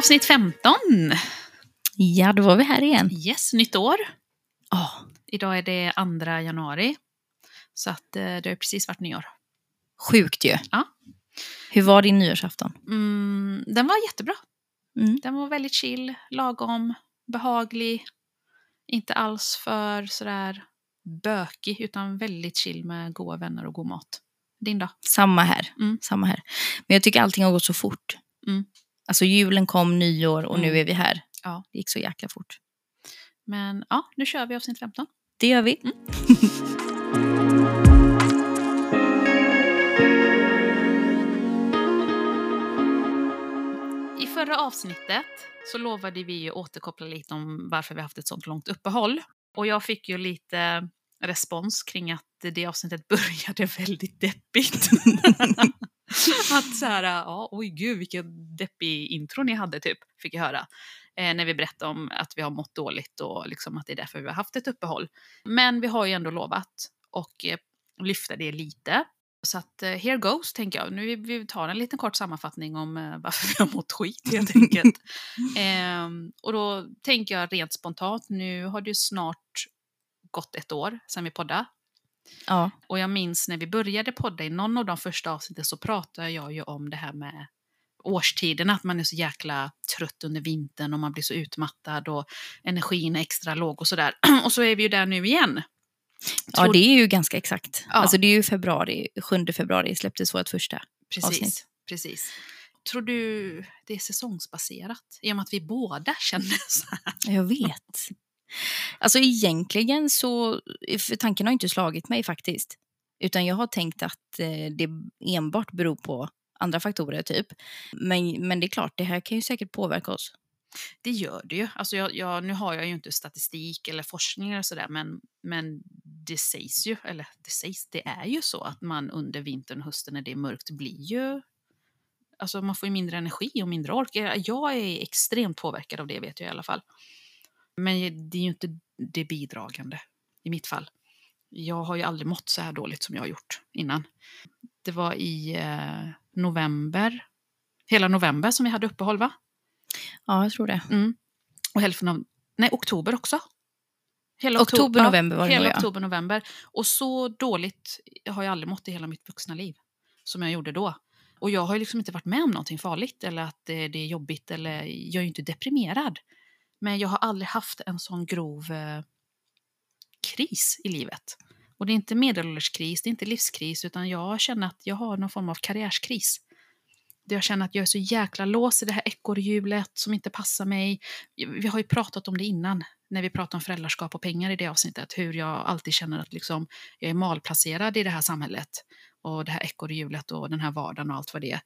Avsnitt 15. Ja, då var vi här igen. Yes, nytt år. Oh, Idag är det 2 januari. Så att eh, det har precis varit nyår. sjukt ju. Ja. Hur var din nyårsafton? Mm, den var jättebra. Mm. Den var väldigt chill, lagom, behaglig. Inte alls för sådär bökig, utan väldigt chill med goda vänner och god mat. Din då? Samma här. Mm. Samma här. Men jag tycker allting har gått så fort. Mm. Alltså julen kom, nyår och nu Mm. är vi här. Ja. Det gick så jäkla fort. Men ja, nu kör vi avsnitt 15. Det gör vi. I förra avsnittet så lovade vi ju återkoppla lite om varför vi haft ett sånt långt uppehåll. Och jag fick ju lite respons kring att det avsnittet började väldigt deppigt. att så här, ja, oj gud vilken deppig intro ni hade typ, fick jag höra. Eh, när vi berättade om att vi har mått dåligt och liksom att det är därför vi har haft ett uppehåll. Men vi har ju ändå lovat och eh, lyfta det lite. Så att eh, here goes, tänker jag. Nu vi, tar en liten kort sammanfattning om eh, varför vi har mått skit helt enkelt. Ehm, och då tänker jag rent spontant, nu har det ju snart gått ett år sedan vi poddade. Ja. Och jag minns när vi började podda i någon av de första avsnitten så pratade jag ju om det här med årstiderna, att man är så jäkla trött under vintern och man blir så utmattad och energin är extra låg och sådär. Och så är vi ju där nu igen. ja, Tror- det är ju ganska exakt. Ja. Alltså det är ju februari, 7 februari släpptes vårt första. Precis, avsnitt. precis. Tror du det är säsongsbaserat? I och med att vi båda känner så här. Jag vet. Alltså egentligen så, för tanken har inte slagit mig faktiskt. Utan jag har tänkt att eh, det enbart beror på andra faktorer typ. Men, men det är klart, det här kan ju säkert påverka oss. Det gör det ju. Alltså jag, jag, nu har jag ju inte statistik eller forskning eller sådär, men, men det sägs ju, eller det sägs, det är ju så att man under vintern och hösten när det är mörkt blir ju Alltså man får ju mindre energi och mindre ork. Jag jag är extremt påverkad av det vet jag i alla fall. Men det är ju inte det bidragande i mitt fall. Jag har ju aldrig mått så här dåligt som jag har gjort innan. Det var i eh, november, hela november som vi hade uppehåll va? Ja, jag tror det. Mm. Och hälften av, nej oktober också. Hela Oktober, ja, november var det Hela nog, ja. oktober, november. Och så dåligt har jag aldrig mått i hela mitt vuxna liv. Som jag gjorde då. Och jag har ju liksom inte varit med om någonting farligt eller att det, det är jobbigt eller jag är ju inte deprimerad. Men jag har aldrig haft en sån grov eh, kris i livet. Och det är inte medelålderskris, det är inte livskris, utan jag känner att jag har någon form av karriärskris. Där jag känner att jag är så jäkla låst i det här ekorrhjulet som inte passar mig. Vi har ju pratat om det innan, när vi pratade om föräldraskap och pengar i det avsnittet. Hur jag alltid känner att liksom, jag är malplacerad i det här samhället. Och det här ekorrhjulet och den här vardagen och allt vad det är.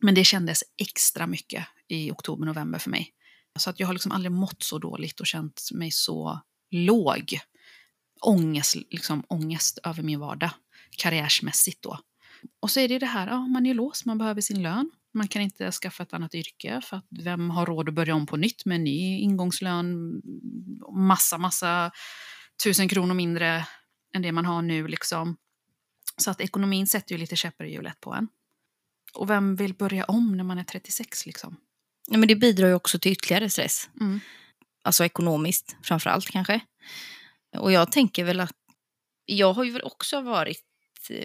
Men det kändes extra mycket i oktober, november för mig. Så att jag har liksom aldrig mått så dåligt och känt mig så låg. Ångest, liksom, ångest över min vardag, karriärsmässigt då. Och så är det ju det här, ja, man är låst, man behöver sin lön. Man kan inte skaffa ett annat yrke för att vem har råd att börja om på nytt med en ny ingångslön, massa, massa tusen kronor mindre än det man har nu liksom. Så att ekonomin sätter ju lite käppar i hjulet på en. Och vem vill börja om när man är 36 liksom? Nej, men det bidrar ju också till ytterligare stress. Mm. Alltså ekonomiskt framför allt kanske. Och jag tänker väl att jag har ju väl också varit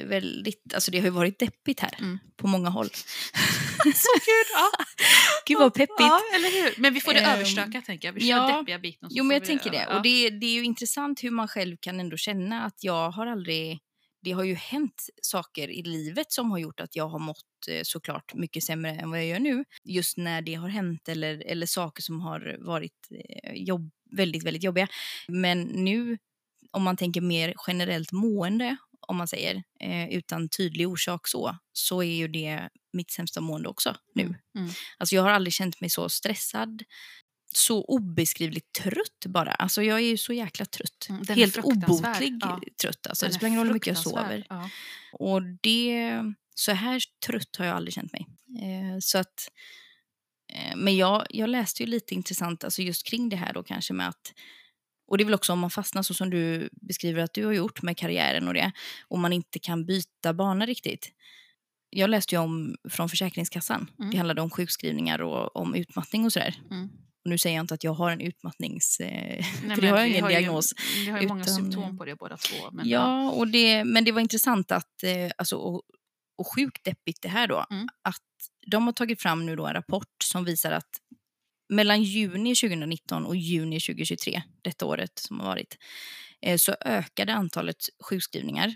väldigt, alltså det har ju varit deppigt här Mm. på många håll. Så kul! Ja. Gud vad peppigt. Ja, eller hur? Men vi får det Ehm, överstökat tänker jag. Vi kör ja. deppiga biten. Jo men jag tänker det. ja. Och det, det är ju intressant hur man själv kan ändå känna att jag har aldrig, det har ju hänt saker i livet som har gjort att jag har mått eh, såklart mycket sämre än vad jag gör nu. Just när det har hänt eller, eller saker som har varit eh, jobb, väldigt, väldigt jobbiga. Men nu, om man tänker mer generellt mående, om man säger, eh, utan tydlig orsak så, så är ju det mitt sämsta mående också nu. Mm. Alltså jag har aldrig känt mig så stressad, så obeskrivligt trött bara. Alltså jag är ju så jäkla trött. Mm, Helt obotlig Ja. trött. Alltså Den det spelar ingen roll hur mycket jag sover. Ja. Och det, så här trött har jag aldrig känt mig. Eh, så att, eh, men jag, jag läste ju lite intressant alltså just kring det här då kanske med att och det är väl också om man fastnar så som du beskriver att du har gjort med karriären och det och man inte kan byta bana riktigt. jag läste ju om från Försäkringskassan. Mm. Det handlade om sjukskrivningar och om utmattning och sådär. Mm. Och nu säger jag inte att jag har en utmattnings... Eh, Nej, för det har jag ingen ju- diagnos. Vi har ju många utan- symptom på det båda två. Men, ja, och det, men det var intressant att, eh, alltså, och, och sjukt deppigt det här då, Mm. att de har tagit fram nu då en rapport som visar att mellan juni 2019 och juni 2023, detta året som har varit, eh, så ökade antalet sjukskrivningar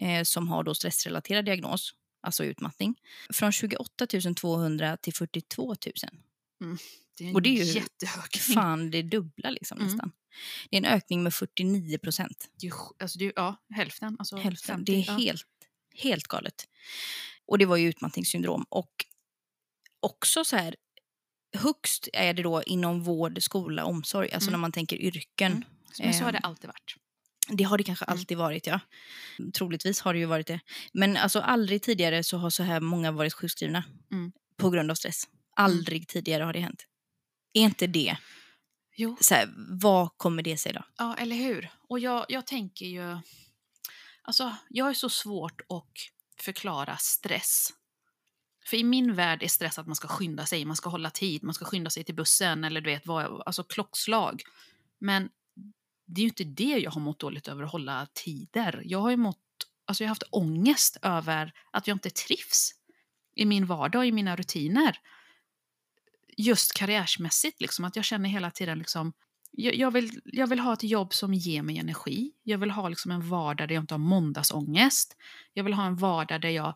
eh, som har då stressrelaterad diagnos, alltså utmattning, från 28 200 till 42 000. Det är en och det är ju jättehög. Fan, det dubbla liksom Mm. nästan. Det är en ökning med 49 procent. Alltså, det är, ju- ja, hälften. Alltså Hälften. 50, Det är ja. helt, helt galet. Och det var ju utmattningssyndrom. Och också så här, högst är det då inom vård, skola, omsorg. Alltså Mm. när man tänker yrken. Mm. Men så har det Ehm, alltid varit. Det har det kanske Mm. alltid varit, ja. Troligtvis har det ju varit det. Men alltså aldrig tidigare så har så här många varit sjukskrivna Mm. på grund av stress. Aldrig tidigare har det hänt. Är inte det, Jo. så här, vad kommer det sig då? Ja, eller hur? Och jag, jag tänker ju... Alltså, jag är så svårt att förklara stress. För i min värld är stress att man ska skynda sig, man ska hålla tid, man ska skynda sig till bussen eller du vet, vad, alltså klockslag. Men det är ju inte det jag har mått dåligt över att hålla tider. Jag har ju mått, alltså jag har haft ångest över att jag inte trivs i min vardag och i mina rutiner. Just karriärsmässigt, liksom, att jag känner hela tiden liksom, jag, jag, vill, jag vill ha ett jobb som ger mig energi. Jag vill ha liksom en vardag där jag inte har måndagsångest. Jag vill ha en vardag där jag...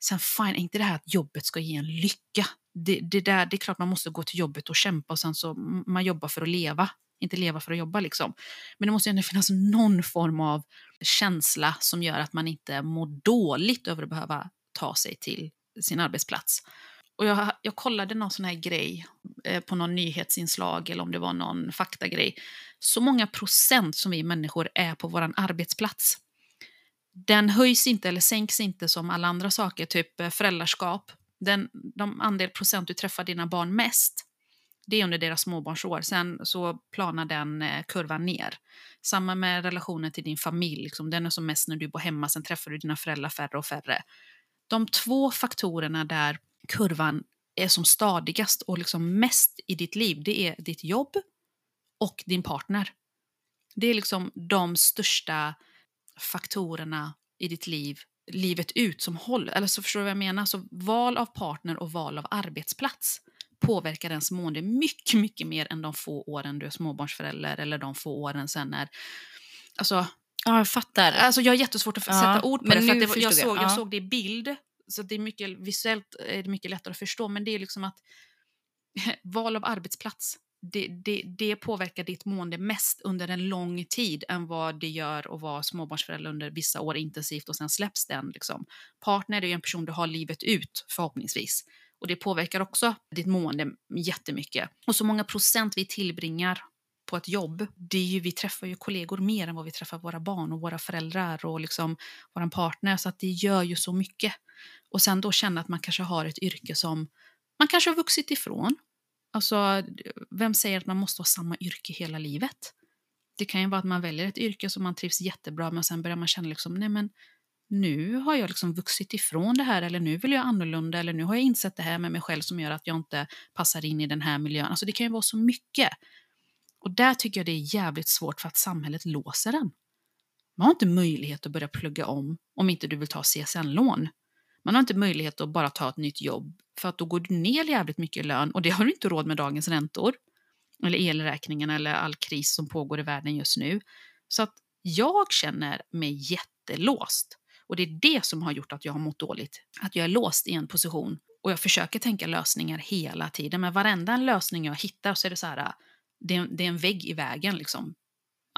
Sen fine, inte det här att jobbet ska ge en lycka. Det, det, där, det är klart man måste gå till jobbet och kämpa och sen så man jobbar för att leva. Inte leva för att jobba liksom. Men det måste ju ändå finnas någon form av känsla som gör att man inte mår dåligt över att behöva ta sig till sin arbetsplats. Och jag, jag kollade någon sån här grej eh, på någon nyhetsinslag eller om det var någon faktagrej. Så många procent som vi människor är på vår arbetsplats. Den höjs inte eller sänks inte som alla andra saker, typ eh, föräldraskap. Den, de andel procent du träffar dina barn mest, det är under deras småbarnsår. Sen så planar den eh, kurvan ner. Samma med relationen till din familj. Liksom. Den är som mest när du bor hemma, sen träffar du dina föräldrar färre och färre. De två faktorerna där kurvan är som stadigast och liksom mest i ditt liv, det är ditt jobb och din partner. Det är liksom de största faktorerna i ditt liv, livet ut, som håller. Eller så förstår du vad jag menar? Så val av partner och val av arbetsplats påverkar ens mående mycket, mycket mer än de få åren du är småbarnsförälder eller de få åren sen när... Alltså, Ja, jag fattar. Alltså jag har jättesvårt att Ja, sätta ord på det. För det var, jag, jag. såg, jag Ja. såg det i bild, så det är mycket visuellt är det mycket lättare att förstå. Men det är liksom att val av arbetsplats, det, det, det påverkar ditt mående mest under en lång tid än vad det gör att vara småbarnsförälder under vissa år intensivt och sen släpps den. Liksom. Partner är ju en person du har livet ut förhoppningsvis. Och det påverkar också ditt mående jättemycket. Och så många procent vi tillbringar på ett jobb, det är ju, vi träffar ju kollegor mer än vad vi träffar våra barn och våra föräldrar och liksom vår partner. Så att det gör ju så mycket. Och sen då känna att man kanske har ett yrke som man kanske har vuxit ifrån. Alltså, vem säger att man måste ha samma yrke hela livet? Det kan ju vara att man väljer ett yrke som man trivs jättebra med och sen börjar man känna liksom, nej men nu har jag liksom vuxit ifrån det här eller nu vill jag annorlunda eller nu har jag insett det här med mig själv som gör att jag inte passar in i den här miljön. Alltså det kan ju vara så mycket. Och där tycker jag det är jävligt svårt för att samhället låser den. Man har inte möjlighet att börja plugga om om inte du vill ta CSN-lån. Man har inte möjlighet att bara ta ett nytt jobb för att då går du ner jävligt mycket i lön och det har du inte råd med dagens räntor. Eller elräkningen eller all kris som pågår i världen just nu. Så att jag känner mig jättelåst. Och det är det som har gjort att jag har mått dåligt. Att jag är låst i en position och jag försöker tänka lösningar hela tiden. Men varenda lösning jag hittar så är det så här, det är, det är en vägg i vägen liksom.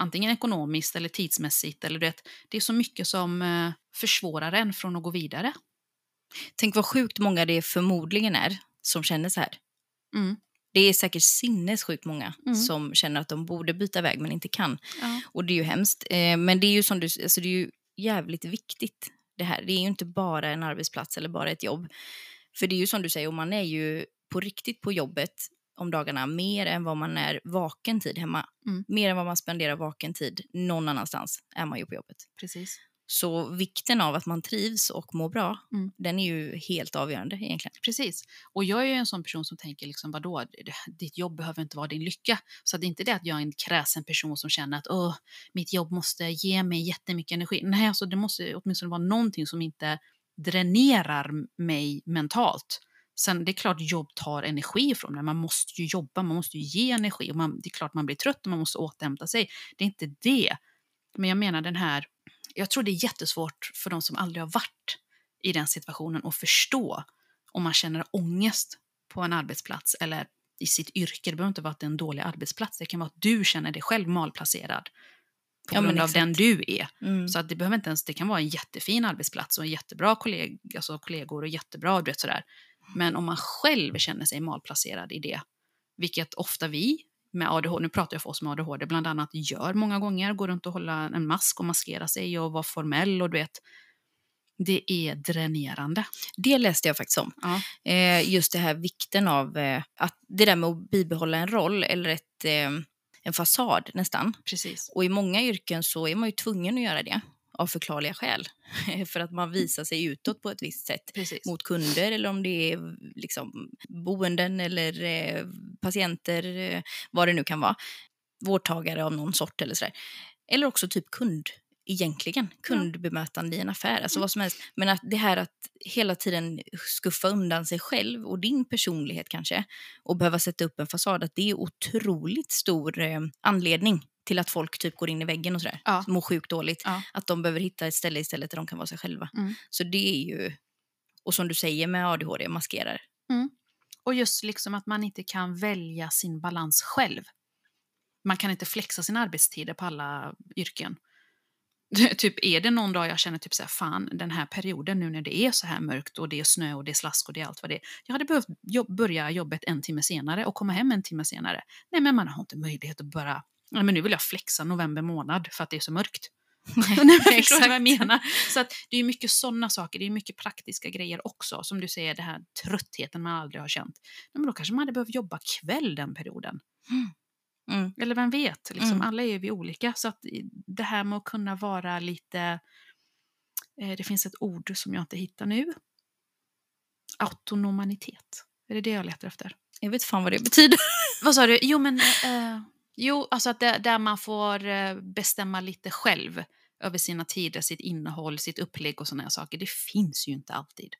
Antingen ekonomiskt eller tidsmässigt. Eller du vet, det är så mycket som eh, försvårar en från att gå vidare. Tänk vad sjukt många det förmodligen är som känner så här. Mm. Det är säkert sinnessjukt många Mm. som känner att de borde byta väg men inte kan. Ja. Och det är ju hemskt. Eh, men det är ju som du alltså det är ju jävligt viktigt det här. Det är ju inte bara en arbetsplats eller bara ett jobb. För det är ju som du säger, och man är ju på riktigt på jobbet om dagarna mer än vad man är vaken tid hemma. Mm. Mer än vad man spenderar vaken tid någon annanstans är man ju på jobbet. Precis. Så vikten av att man trivs och mår bra, Mm. den är ju helt avgörande egentligen. Precis. Och jag är ju en sån person som tänker liksom, vadå, ditt jobb behöver inte vara din lycka. Så det är inte det att jag är en kräsen person som känner att Åh, mitt jobb måste ge mig jättemycket energi. Nej, alltså det måste åtminstone vara någonting som inte dränerar mig mentalt. Sen det är klart jobb tar energi från det. Man måste ju jobba, man måste ju ge energi. Och man, det är klart man blir trött och man måste återhämta sig. Det är inte det. Men jag menar den här, jag tror det är jättesvårt för de som aldrig har varit i den situationen att förstå om man känner ångest på en arbetsplats eller i sitt yrke. Det behöver inte vara att det är en dålig arbetsplats. Det kan vara att du känner dig själv malplacerad på Ja, grund av den du är. Mm. Så att det behöver inte ens, det kan vara en jättefin arbetsplats och en jättebra kolleg, alltså kollegor och jättebra, du vet sådär. Men om man själv känner sig malplacerad i det, vilket ofta vi med ADHD, nu pratar jag för oss med ADHD, bland annat gör många gånger, går runt och hålla en mask och maskera sig och vara formell och du vet, det är dränerande. Det läste jag faktiskt om. Ja. Eh, just det här vikten av eh, att det där med att bibehålla en roll eller ett, eh, en fasad nästan. Precis. Och i många yrken så är man ju tvungen att göra det av förklarliga skäl. För att man visar sig utåt på ett visst sätt Precis. mot kunder eller om det är liksom, boenden eller eh, patienter, eh, vad det nu kan vara. Vårdtagare av någon sort eller sådär. Eller också typ kund egentligen. Kundbemötande i en affär, alltså Mm. vad som helst. Men att det här att hela tiden skuffa undan sig själv och din personlighet kanske och behöva sätta upp en fasad, att det är otroligt stor eh, anledning till att folk typ går in i väggen och sådär. Ja. Mår sjukt dåligt. Ja. Att de behöver hitta ett ställe istället där de kan vara sig själva. Mm. Så det är ju, och som du säger med ADHD, maskerar. Och just liksom att man inte kan välja sin balans själv. Man kan inte flexa sina arbetstider på alla yrken. typ är det någon dag jag känner typ så här, fan den här perioden nu när det är så här mörkt och det är snö och det är slask och det är allt vad det är. Jag hade behövt jobb, börja jobbet en timme senare och komma hem en timme senare. Nej men man har inte möjlighet att bara, nej men nu vill jag flexa november månad för att det är så mörkt. Nej, men förstår du vad jag menar? Så att det är mycket sådana saker, det är mycket praktiska grejer också. Som du säger, det här tröttheten man aldrig har känt. Nej, men då kanske man hade behövt jobba kväll den perioden. Mm. Eller vem vet, liksom, Mm. alla är vi olika. Så att det här med att kunna vara lite... Eh, det finns ett ord som jag inte hittar nu. Autonomanitet. Är det det jag letar efter? Jag vet fan vad det betyder. Vad sa du? Jo, men... Eh, jo, alltså att det, där man får eh, bestämma lite själv över sina tider, sitt innehåll, sitt upplägg och här saker. Det finns ju inte alltid.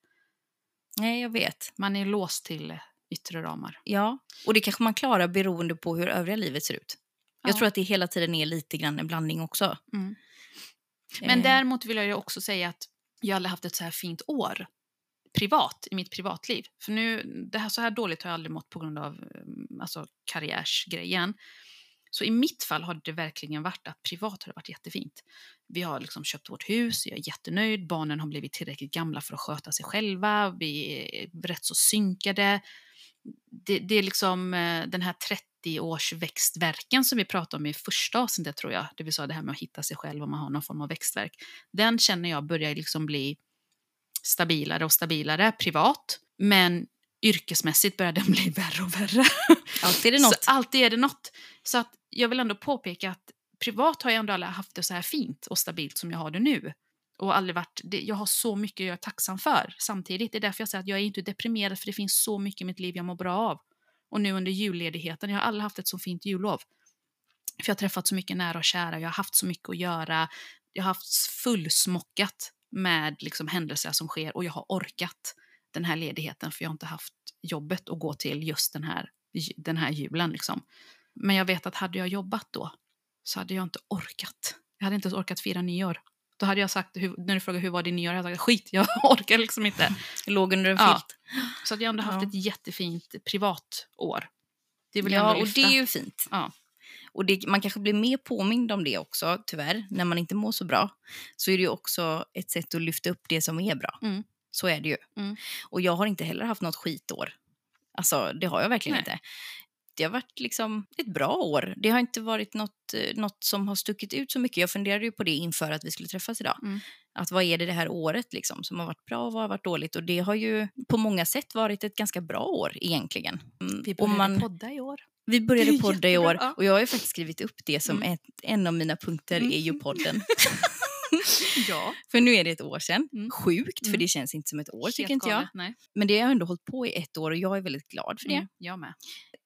Nej, jag vet. Man är låst till eh, yttre ramar. Ja, och det kanske man klarar beroende på hur övriga livet ser ut. Jag Ja. tror att det hela tiden är lite grann en blandning också. Mm. Men Eh, däremot vill jag ju också säga att jag aldrig haft ett så här fint år privat, i mitt privatliv. För nu, det här, så här dåligt har jag aldrig mått på grund av eh, alltså, karriärsgrejen. Så i mitt fall har det verkligen varit att privat har det varit jättefint. Vi har liksom köpt vårt hus, jag är jättenöjd, barnen har blivit tillräckligt gamla för att sköta sig själva, vi är rätt så synkade. Det, det är liksom eh, den här 30-års växtverken som vi pratade om i första avsnittet tror jag, det vill säga det här med att hitta sig själv om man har någon form av växtverk. Den känner jag börjar liksom bli stabilare och stabilare privat, men yrkesmässigt börjar den bli värre och värre. Alltid är det något. Så alltid är det något. Så att jag vill ändå påpeka att privat har jag ändå aldrig haft det så här fint och stabilt som jag har det nu. Och aldrig varit, det, jag har så mycket jag är tacksam för samtidigt. Det är därför jag säger att jag är inte deprimerad för det finns så mycket i mitt liv jag mår bra av. Och nu under julledigheten, jag har aldrig haft ett så fint jullov. För jag har träffat så mycket nära och kära, jag har haft så mycket att göra. Jag har haft fullsmockat med liksom händelser som sker och jag har orkat den här ledigheten för jag har inte haft jobbet att gå till just den här, den här julen. Liksom. Men jag vet att hade jag jobbat då så hade jag inte orkat. Jag hade inte ens orkat fira nyår. Då hade jag sagt, hur, när du frågar hur var din nyår, jag hade sagt skit, jag orkar liksom inte. Låg under en Ja. filt. Så att jag har ändå haft Ja. ett jättefint privat år. Det vill jag Ja, ändå och det är ju fint. Ja. Och det, man kanske blir mer påmind om det också, tyvärr, när man inte mår så bra. Så är det ju också ett sätt att lyfta upp det som är bra. Mm. Så är det ju. Mm. Och jag har inte heller haft något skitår. Alltså, det har jag verkligen Nej. inte. Det har varit liksom ett bra år. Det har inte varit något, eh, något som har stuckit ut så mycket. Jag funderade ju på det inför att vi skulle träffas idag. Mm. Att vad är det det här året liksom, som har varit bra och vad har varit dåligt? Och det har ju på många sätt varit ett ganska bra år egentligen. Mm, Vi började man- podda i år. vi började podda i år och jag har ju faktiskt skrivit upp det som Mm. ett, en av mina punkter Mm. är ju podden. ja. För nu är det ett år sedan. Mm. Sjukt, för Mm. det känns inte som ett år Helt tycker inte jag. galet. Men det har ändå hållit på i ett år och jag är väldigt glad för det. Mm, jag med.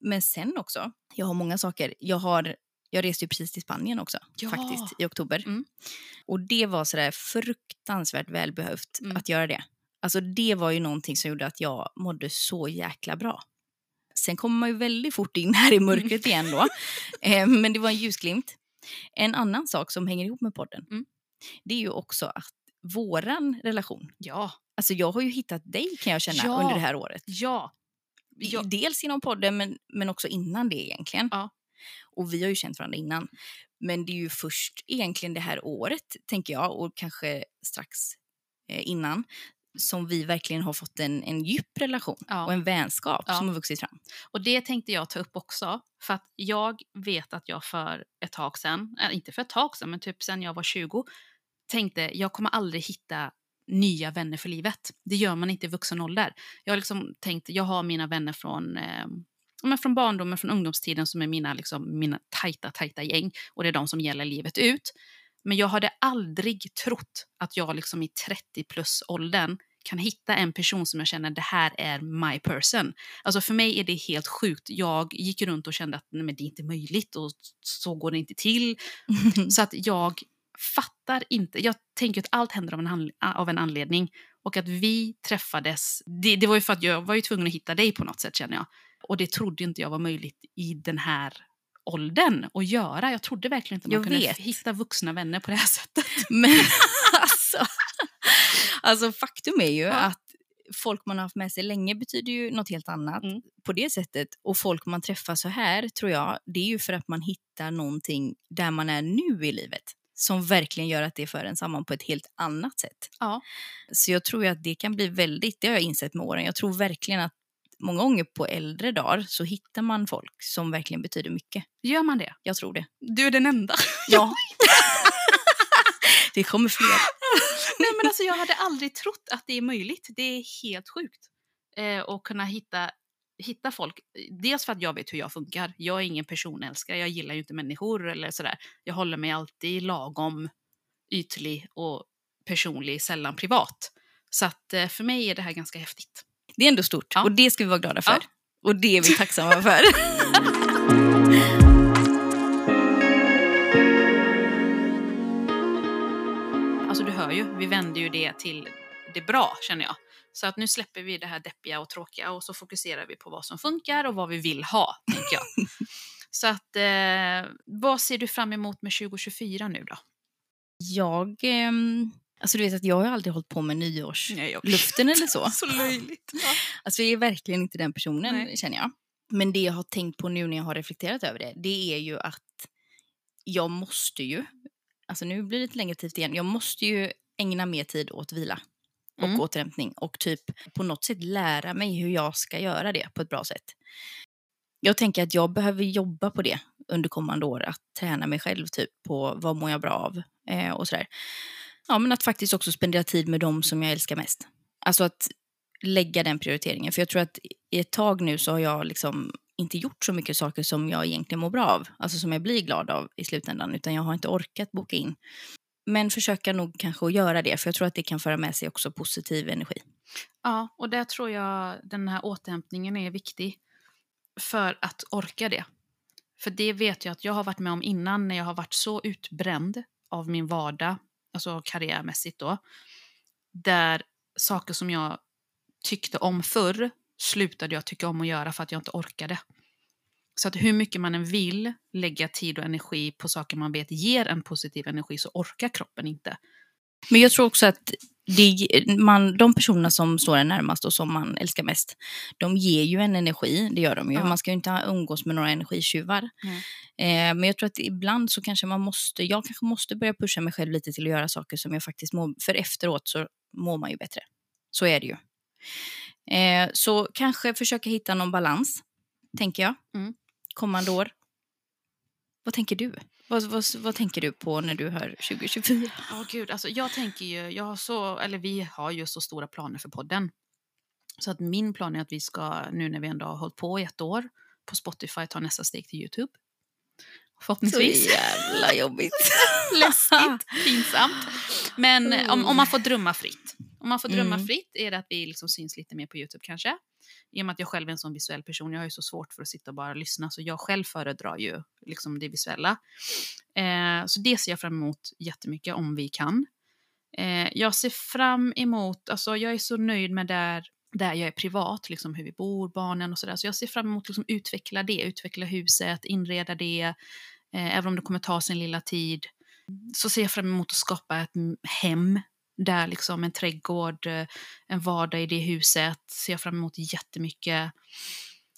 Men sen också, jag har många saker. Jag, har, jag reste ju precis till Spanien också, Ja. faktiskt, i oktober. Mm. Och det var sådär fruktansvärt välbehövt Mm. att göra det. Alltså det var ju någonting som gjorde att jag mådde så jäkla bra. Sen kommer man ju väldigt fort in här i mörkret igen då. Eh, men det var en ljusglimt. En annan sak som hänger ihop med podden, Mm. Det är ju också att våran relation, Ja. alltså jag har ju hittat dig kan jag känna Ja. under det här året. Ja. Ja. Dels inom podden men, men också innan det egentligen. Ja. Och vi har ju känt varandra innan. Men det är ju först egentligen det här året, tänker jag, och kanske strax eh, innan, som vi verkligen har fått en, en djup relation Ja. och en vänskap Ja. som har vuxit fram. Och det tänkte jag ta upp också. För att jag vet att jag för ett tag sedan, äh, inte för ett tag sedan, men typ sen jag var 20, tänkte jag kommer aldrig hitta nya vänner för livet. Det gör man inte i vuxen ålder. Jag har liksom tänkt, jag har mina vänner från, eh, men från barndomen, från ungdomstiden som är mina, liksom, mina tajta, tajta gäng. Och det är de som gäller livet ut. Men jag hade aldrig trott att jag liksom i 30 plus åldern kan hitta en person som jag känner det här är my person. Alltså för mig är det helt sjukt. Jag gick runt och kände att nej, men det är inte möjligt och så går det inte till. Så att jag fattar inte. Jag tänker att allt händer av en, av en anledning. Och att vi träffades, det, det var ju för att jag var ju tvungen att hitta dig på något sätt känner jag. Och det trodde inte jag var möjligt i den här åldern att göra. Jag trodde verkligen inte man Jag kunde vet. hitta vuxna vänner på det här sättet. Men alltså, alltså faktum är ju Ja. att folk man har haft med sig länge betyder ju något helt annat Mm. på det sättet. Och folk man träffar så här tror jag, det är ju för att man hittar någonting där man är nu i livet som verkligen gör att det för en samman på ett helt annat sätt. Ja. Så jag tror att det kan bli väldigt, det har jag insett med åren, jag tror verkligen att många gånger på äldre dagar så hittar man folk som verkligen betyder mycket. Gör man det? Jag tror det. Du är den enda. Ja. det kommer fler. Nej, men alltså, jag hade aldrig trott att det är möjligt. Det är helt sjukt. Eh, att kunna hitta, hitta folk. Dels för att jag vet hur jag funkar. Jag är ingen personälskare. Jag gillar ju inte människor eller sådär. Jag håller mig alltid lagom ytlig och personlig, sällan privat. Så att eh, för mig är det här ganska häftigt. Det är ändå stort Ja. och det ska vi vara glada för. Ja. Och det är vi tacksamma för. Alltså du hör ju, vi vänder ju det till det bra känner jag. Så att nu släpper vi det här deppiga och tråkiga och så fokuserar vi på vad som funkar och vad vi vill ha, tänker jag. Så att, eh, vad ser du fram emot med 2024 nu då? Jag, ehm, alltså du vet att jag har aldrig hållit på med nyårsluften eller så. Så löjligt. Ja. Alltså jag är verkligen inte den personen Nej. känner jag. Men det jag har tänkt på nu när jag har reflekterat över det, det är ju att jag måste ju, alltså nu blir det lite längre tid igen, jag måste ju ägna mer tid åt vila och Mm. återhämtning och typ på något sätt lära mig hur jag ska göra det på ett bra sätt. Jag tänker att jag behöver jobba på det under kommande år, att träna mig själv typ på vad mår jag bra av eh, och sådär. Ja, men att faktiskt också spendera tid med dem som jag älskar mest. Alltså att lägga den prioriteringen. För jag tror att i ett tag nu så har jag liksom inte gjort så mycket saker som jag egentligen mår bra av. Alltså som jag blir glad av i slutändan. Utan jag har inte orkat boka in. Men försöka nog kanske att göra det. För jag tror att det kan föra med sig också positiv energi. ja, och där tror jag den här återhämtningen är viktig för att orka det. För det vet jag att jag har varit med om innan när jag har varit så utbränd av min vardag, alltså karriärmässigt då, där saker som jag tyckte om förr slutade jag tycka om att göra för att jag inte orkade. Så att hur mycket man än vill lägga tid och energi på saker man vet ger en positiv energi så orkar kroppen inte. Men jag tror också att det, man, de personerna som står en närmast och som man älskar mest, de ger ju en energi, det gör de ju. Ja. Man ska ju inte umgås med några energitjuvar. Eh, men jag tror att ibland så kanske man måste, jag kanske måste börja pusha mig själv lite till att göra saker som jag faktiskt mår, för efteråt så mår man ju bättre. Så är det ju. Eh, så kanske försöka hitta någon balans, tänker jag, Mm. Kommande år. Vad tänker du? Vad, vad, vad tänker du på när du hör 2024? Ja, gud. Alltså, jag tänker ju, jag har så, eller vi har ju så stora planer för podden. Så att min plan är att vi ska, nu när vi ändå har hållit på i ett år, på Spotify ta nästa steg till YouTube. Så Förhoppningsvis. jävla jobbigt. Läskigt, pinsamt. Men eh, om, Oh. om man får drömma fritt. Om man får drömma Mm. fritt är det att vi liksom syns lite mer på Youtube kanske. I och med att jag själv är en sån visuell person. Jag har ju så svårt för att sitta och bara lyssna. Så jag själv föredrar ju liksom det visuella. Eh, så det ser jag fram emot jättemycket om vi kan. Eh, jag ser fram emot, alltså jag är så nöjd med där, där jag är privat, liksom hur vi bor, barnen och sådär. Så jag ser fram emot att liksom utveckla det, utveckla huset, inreda det. Eh, även om det kommer ta sin lilla tid. Så ser jag fram emot att skapa ett hem där liksom en trädgård, eh, en vardag i det huset. Ser jag fram emot jättemycket.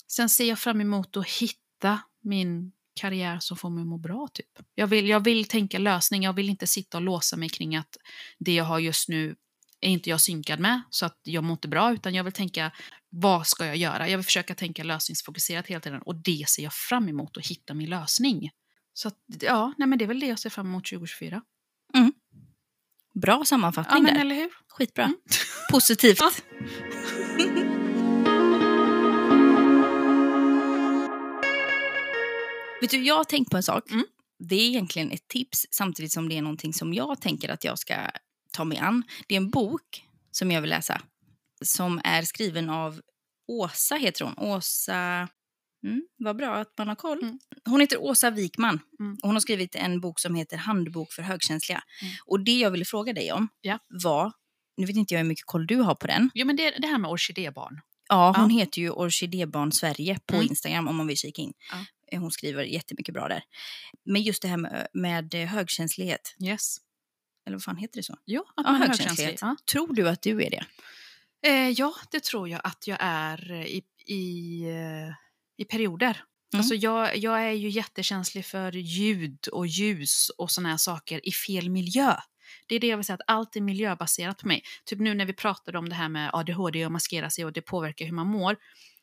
Sen ser jag fram emot att hitta min karriär som får mig att må bra. Typ. Jag, vill, jag vill tänka lösning, jag vill inte sitta och låsa mig kring att det jag har just nu är inte jag synkad med, så att jag mår inte bra, utan jag vill tänka vad ska jag göra? Jag vill försöka tänka lösningsfokuserat hela tiden och det ser jag fram emot att hitta min lösning. Så att, ja, nej, men det är väl det jag ser fram emot 2024. Bra Ja, sammanfattning men där. eller hur? Skitbra. Mm. Positivt. Ja. Vet du, jag har tänkt på en sak. Mm. Det är egentligen ett tips samtidigt som det är någonting som jag tänker att jag ska ta mig an. Det är en bok som jag vill läsa. Som är skriven av Åsa, heter hon. Åsa... Mm, vad bra att man har koll. Mm. Hon heter Åsa Wikman. Mm. Och hon har skrivit en bok som heter Handbok för högkänsliga. Mm. Och det jag ville fråga dig om Ja. var... Nu vet inte jag hur mycket koll du har på den. Jo, men det, det här med orkidébarn. Ja, hon Ja. heter ju Orkidébarn Sverige på Mm. Instagram om man vill kika in. Ja. Eh, Hon skriver jättemycket bra där. Men just det här med, med eh, högkänslighet, Yes. eller vad fan heter det så? Jo, att Ja, man är högkänslighet. högkänslig. Ja. Tror du att du är det? Eh, ja, det tror jag att jag är eh, i, i, i perioder. Mm. Alltså jag, jag är ju jättekänslig för ljud och ljus och såna här saker i fel miljö. Det är det jag vill säga, att allt är miljöbaserat på mig. Typ nu när vi pratade om det här med ADHD och maskera sig och det påverkar hur man mår.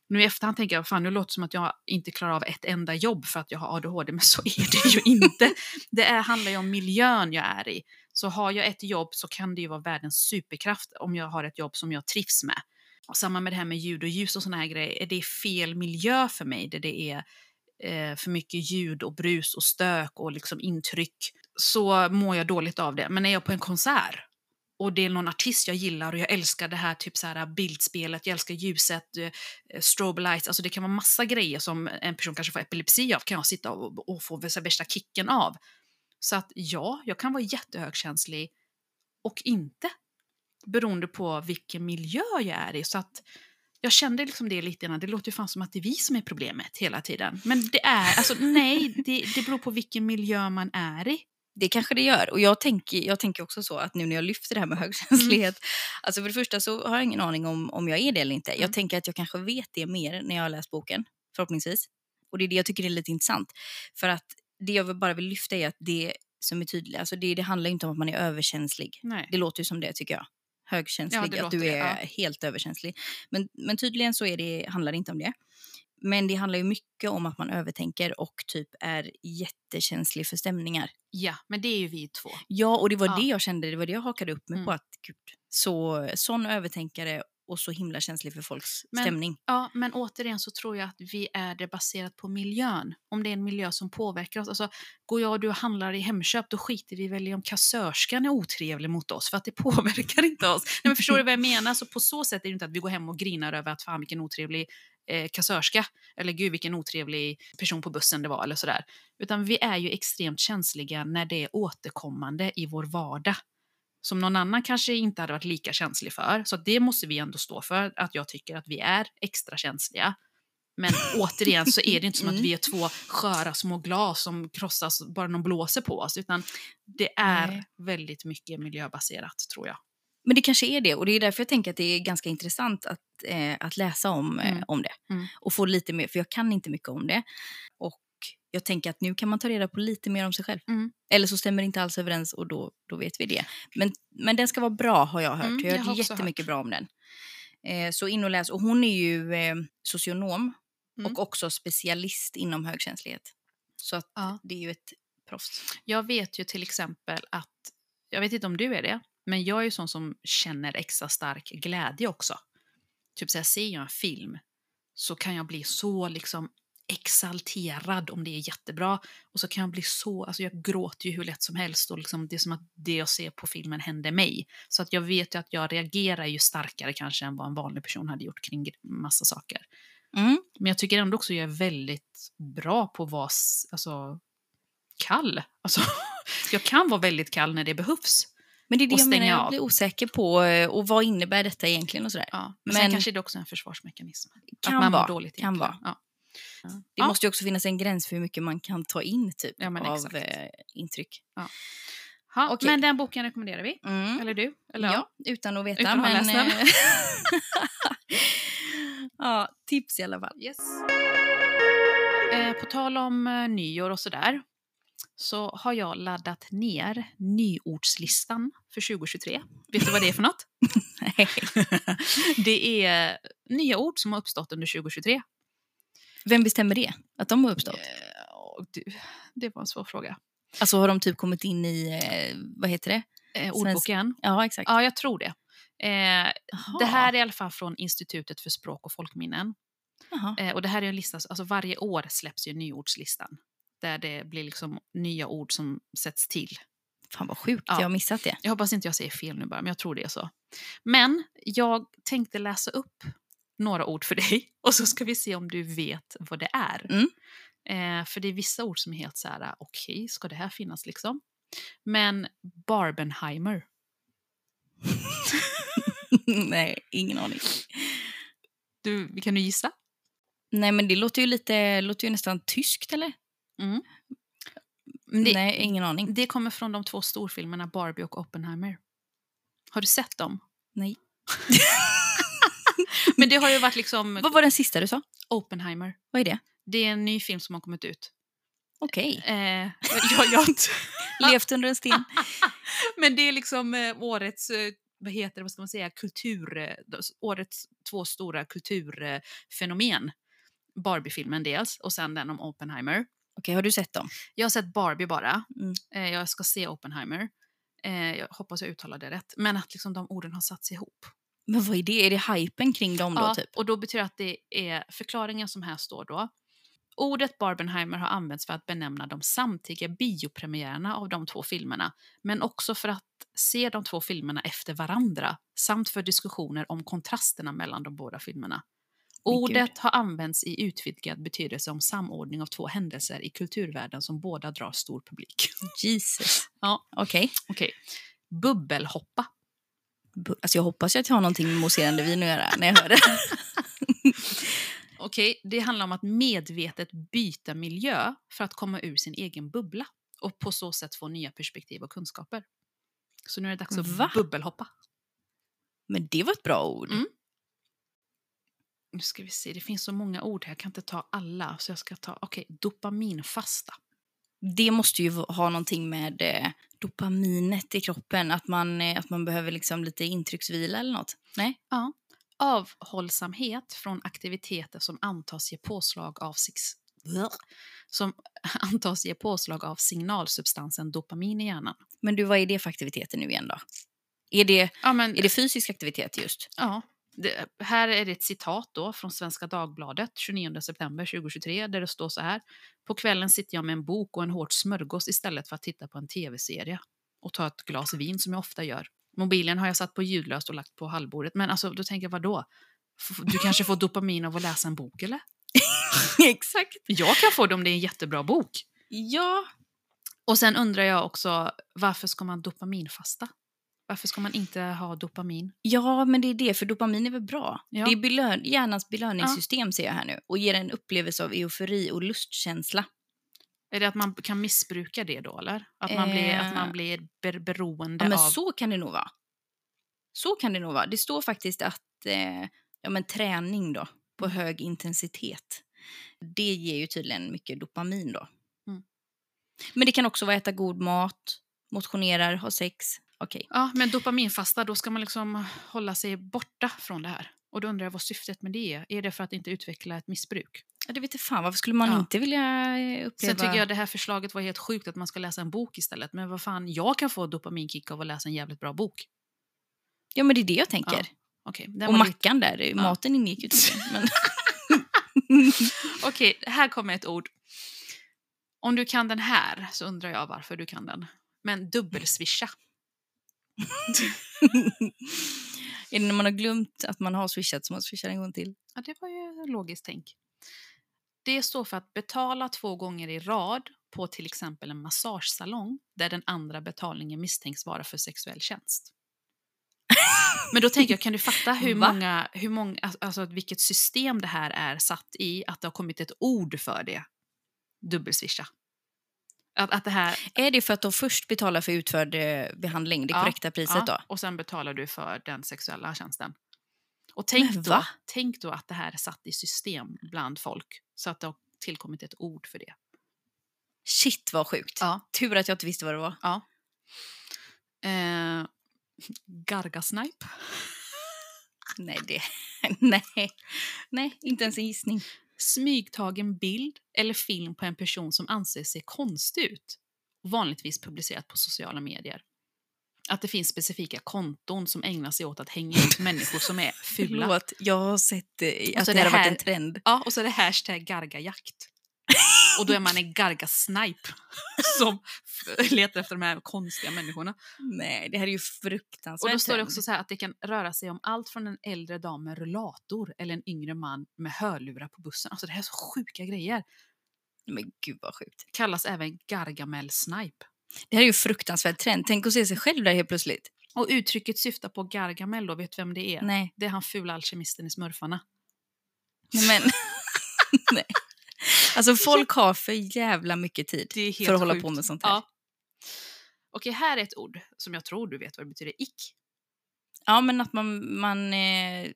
Nu i efterhand tänker jag, fan nu låter det som att jag inte klarar av ett enda jobb för att jag har ADHD, men så är det ju inte. Det är, handlar ju om miljön jag är i. Så har jag ett jobb så kan det ju vara världens superkraft om jag har ett jobb som jag trivs med. Och samma med det här med ljud och ljus och såna här grejer. Är det fel miljö för mig där det är eh, för mycket ljud och brus och stök och liksom intryck så mår jag dåligt av det. Men är jag på en konsert och det är någon artist jag gillar och jag älskar det här typ så här bildspelet, jag älskar ljuset, eh, eh, strobe lights, alltså det kan vara massa grejer som en person kanske får epilepsi av, kan jag sitta och, och få värsta kicken av. Så att ja, jag kan vara jättehögkänslig och inte beroende på vilken miljö jag är i. Så att jag kände liksom det lite grann, det låter ju fan som att det är vi som är problemet hela tiden. Men det är, alltså nej, det, det beror på vilken miljö man är i. Det kanske det gör. Och jag tänker, jag tänker också så att nu när jag lyfter det här med högkänslighet. Mm. Alltså för det första så har jag ingen aning om, om jag är det eller inte. Mm. Jag tänker att jag kanske vet det mer när jag har läst boken. Förhoppningsvis. Och det är det jag tycker är lite intressant. För att det jag bara vill lyfta är att det som är tydligt, alltså det, det handlar inte om att man är överkänslig. Nej. Det låter ju som det tycker jag. Högkänslig, Ja, det att du det, är ja. helt överkänslig. Men, men tydligen så är det, handlar det inte om det. Men det handlar ju mycket om att man övertänker och typ är jättekänslig för stämningar. Ja, men det är ju vi två. Ja, och det var Ja. det jag kände, det var det jag hakade upp mig Mm. på. att gud, så, Sån övertänkare och så himla känslig för folks Men- stämning. Ja, men återigen så tror jag att vi är det baserat på miljön. Om det är en miljö som påverkar oss. Alltså, går jag och du och handlar i Hemköp, då skiter vi väl i om kassörskan är otrevlig mot oss, för att det påverkar inte oss. Nej, men förstår du vad jag menar? Så på så sätt är det inte att vi går hem och grinar över att fan vilken otrevlig eh, kassörska, eller gud vilken otrevlig person på bussen det var, eller sådär. Utan vi är ju extremt känsliga när det är återkommande i vår vardag. Som någon annan kanske inte hade varit lika känslig för. Så det måste vi ändå stå för, att jag tycker att vi är extra känsliga. Men återigen så är det inte som att Mm. vi är två sköra små glas som krossas bara någon blåser på oss, utan det är Nej. väldigt mycket miljöbaserat tror jag. Men det kanske är det och det är därför jag tänker att det är ganska intressant att, eh, att läsa om, eh, Mm. om det. Mm. Och få lite mer, för jag kan inte mycket om det. Och jag tänker att nu kan man ta reda på lite mer om sig själv. Mm. Eller så stämmer det inte alls överens och då, då vet vi det. Men, men den ska vara bra har jag hört. Mm, jag har hört jättemycket hört. bra om den. Eh, så in och läs. Och hon är ju eh, socionom Mm. och också specialist inom högkänslighet. Så att Ja. det är ju ett proffs. Jag vet ju till exempel att, jag vet inte om du är det, men jag är ju sån som känner extra stark glädje också. Typ så här, ser jag en film så kan jag bli så liksom exalterad om det är jättebra. Och så kan jag bli så, alltså jag gråter ju hur lätt som helst och liksom det är som att det jag ser på filmen händer mig. Så att jag vet ju att jag reagerar ju starkare kanske än vad en vanlig person hade gjort kring massa saker. Mm. Men jag tycker ändå också att jag är väldigt bra på att vara alltså, kall. Alltså, jag kan vara väldigt kall när det behövs. Men det är det jag menar, jag av. blir osäker på eh, och vad innebär detta egentligen och sådär. Ja. Men, Men- sen kanske det också är en försvarsmekanism. Kan att man vara, dåligt kan vara. Ja. Ja. Det Ja. måste ju också finnas en gräns för hur mycket man kan ta in typ, Ja, av eh, intryck. Ja, Okej. Men den boken rekommenderar vi. Mm. Eller du? Eller ja. utan att veta. Utan att ha men, eh, ja, tips i alla fall. Yes. Eh, på tal om eh, nyår och sådär så har jag laddat ner nyordslistan för 2023. Vet du vad det är för något? det är nya ord som har uppstått under 2023. Vem bestämmer det? Att de har uppstått? Eh, du, det var en svår fråga. Alltså har de typ kommit in i, eh, vad heter det? Eh, ordboken? Ja, exakt. Ja, jag tror det. Eh, det här är i alla fall från Institutet för språk och folkminnen. Eh, och det här är en lista, alltså varje år släpps ju nyordslistan. Där det blir liksom nya ord som sätts till. Fan vad sjukt, Ja. jag har missat det. Jag hoppas inte jag säger fel nu bara, men jag tror det är så. Men jag tänkte läsa upp några ord för dig och så ska vi se om du vet vad det är. Mm. Eh, för det är vissa ord som är helt så här, okej, ska det här finnas liksom? Men Barbenheimer, Nej, ingen aning. du, kan du gissa? Nej, men det låter ju lite, låter ju nästan tyskt eller? Mm. Det, Nej, ingen aning. det kommer från de två storfilmerna Barbie och Oppenheimer. Har du sett dem? Nej. Men det har ju varit liksom Vad var den sista du sa? Oppenheimer. Vad är det? Det är en ny film som har kommit ut. Okej. Eh, jag, jag, Levt under en sten. men det är liksom eh, årets, eh, vad heter det, vad ska man säga, kultur, eh, årets två stora kulturfenomen. Barbie-filmen dels och sen den om Oppenheimer. Okej, har du sett dem? Jag har sett Barbie bara. Mm. Jag ska se Oppenheimer. Jag hoppas jag uttalar det rätt. Men att liksom de orden har satts ihop. Men vad är det? Är det hypen kring dem då Ja, typ? och då betyder att det är förklaringen som här står då. Ordet Barbenheimer har använts för att benämna de samtidiga biopremiärerna av de två filmerna, men också för att se de två filmerna efter varandra, samt för diskussioner om kontrasterna mellan de båda filmerna. Ordet har använts i utvidgad betydelse om samordning av två händelser i kulturvärlden som båda drar stor publik. Jesus. Ja. Okej. Okej. Bubbelhoppa. Alltså jag hoppas att jag har någonting med mousserande vin att göra när jag hör det. Okej, det handlar om att medvetet byta miljö för att komma ur sin egen bubbla och på så sätt få nya perspektiv och kunskaper. Så nu är det dags att Va? bubbelhoppa. Men det var ett bra ord. Mm. Nu ska vi se, det finns så många ord här, jag kan inte ta alla. Så jag ska ta, okej, dopaminfasta. Det måste ju ha någonting med eh, dopaminet i kroppen. Att man, eh, att man behöver liksom lite intrycksvila eller något. Nej? Ja. Avhållsamhet från aktiviteter som antas ge påslag av six... som antas ge påslag av signalsubstansen dopamin i hjärnan. Men du, vad är det för aktiviteter nu igen då? Är det, Ja, men, är det fysisk aktivitet just? Ja, det, här är det ett citat då från Svenska Dagbladet 29 september 2023 där det står så här. På kvällen sitter jag med en bok och en hård smörgås istället för att titta på en tv-serie och ta ett glas vin som jag ofta gör. Mobilen har jag satt på ljudlöst och lagt på hallbordet. Men alltså, då tänker jag, vadå? Du kanske får dopamin av att läsa en bok, eller? Exakt. Jag kan få det om det är en jättebra bok. Ja. Och sen undrar jag också, varför ska man dopaminfasta? Varför ska man inte ha dopamin? ja, men det är det. För dopamin är väl bra? Ja. Det är belön hjärnans belöningssystem ser jag här nu. Och ger en upplevelse av eufori och lustkänsla. Är det att man kan missbruka det då, eller? Att man blir, att man Eh. blir ber- beroende Ja, men av... så kan det nog vara. Så kan det nog vara. Det står faktiskt att eh, ja, men träning då, på Mm. hög intensitet, det ger ju tydligen mycket dopamin då. Mm. Men det kan också vara äta god mat, motionerar, ha sex. Okej. Ja, men dopaminfasta, då ska man liksom hålla sig borta från det här. Och då undrar jag vad syftet med det är. Är det för att inte utveckla ett missbruk? Ja, det vet jag fan, varför skulle man Ja. inte vilja eh, uppleva... Sen tycker jag det här förslaget var helt sjukt att man ska läsa en bok istället. Men vad fan, jag kan få dopaminkick av att läsa en jävligt bra bok. Ja, men det är det jag tänker. Ja, den och var lite- mackan där, maten ingick ju. Men... Okej, här kommer ett ord. Om du kan den här så undrar jag varför du kan den. Men dubbelswisha. Är det när man har glömt att man har swishat som man swishar en gång till? Ja, det var ju logiskt tänk. Det står för att betala två gånger i rad på till exempel en massagesalong där den andra betalningen misstänks vara för sexuell tjänst. Men då tänker jag, kan du fatta hur Va? många, hur många, alltså- alltså vilket system det här är satt i, att det har kommit ett ord för det? Dubbelswisha. Att, att det här, Är det för att de först betalar för utförd eh, behandling, det Ja, korrekta priset ja, då? och sen betalar du för den sexuella tjänsten. Och tänk Men då, tänk då att det här är satt i system bland folk, så att det har tillkommit ett ord för det. Shit vad sjukt. Ja. Tur att jag inte visste vad det var. Ja. Eh, Gargasnipe. Nej, det... Nej. Nej, inte ens en gissning. Smygtagen bild eller film på en person som anser sig konstig ut. Vanligtvis publicerat på sociala medier. Att det finns specifika konton som ägnar sig åt att hänga ut människor som är fula. Förlåt, jag har sett eh, att det, det har varit här- en trend. Ja, och så är det hashtag gargajakt. Och då är man en gargasnipe som letar efter de här konstiga människorna. Nej, det här är ju fruktansvärt Och då står det också så här att det kan röra sig om allt från en äldre dam med rullator eller en yngre man med hörlurar på bussen. Alltså det här är så sjuka grejer. Men gud vad sjukt. Kallas även gargamel-snipe. Det här är ju fruktansvärt trend. Tänk att se sig själv där helt plötsligt. Och uttrycket syftar på Gargamel då, vet du vem det är? Nej, Det är han fula alkemisten i Smurfarna. Nej, men... Nej. Alltså folk har för jävla mycket tid för att hålla sjukt. på med sånt här. Ja. Okej, här är ett ord som jag tror du vet vad det betyder. Ick. Ja, men att man... man eh,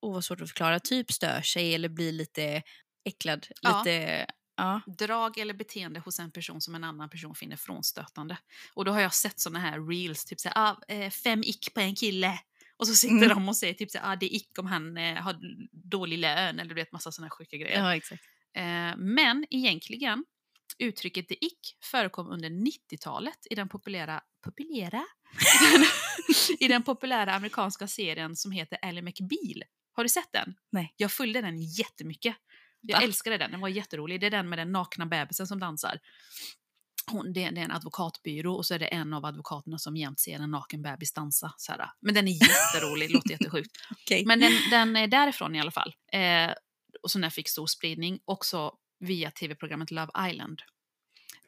åh, vad svårt att förklara. Typ stör sig eller blir lite äcklad. Ja. Lite... Ja. drag eller beteende hos en person som en annan person finner frånstötande. Och då har jag sett såna här reels, typ såhär, ah, eh, fem ick på en kille. Och så sitter Mm. de och säger typ såhär, ah, det är ick om han eh, har dålig lön eller du vet massa såna sjuka grejer. ja, exakt. Eh, men egentligen, uttrycket the ick förekom under 90-talet i den populära, populära? I den, I den populära amerikanska serien som heter Ally McBeal. Har du sett den? Nej. Jag följde den jättemycket. Jag Va? älskade den, den var jätterolig. Det är den med den nakna bebisen som dansar. Hon, det, det är en advokatbyrå och så är det en av advokaterna som jämt ser en naken bebis dansa. Så här. Men den är jätterolig, låter jättesjukt. Okej. Men den, den är därifrån i alla fall. Eh, och som fick stor spridning också via tv-programmet Love Island.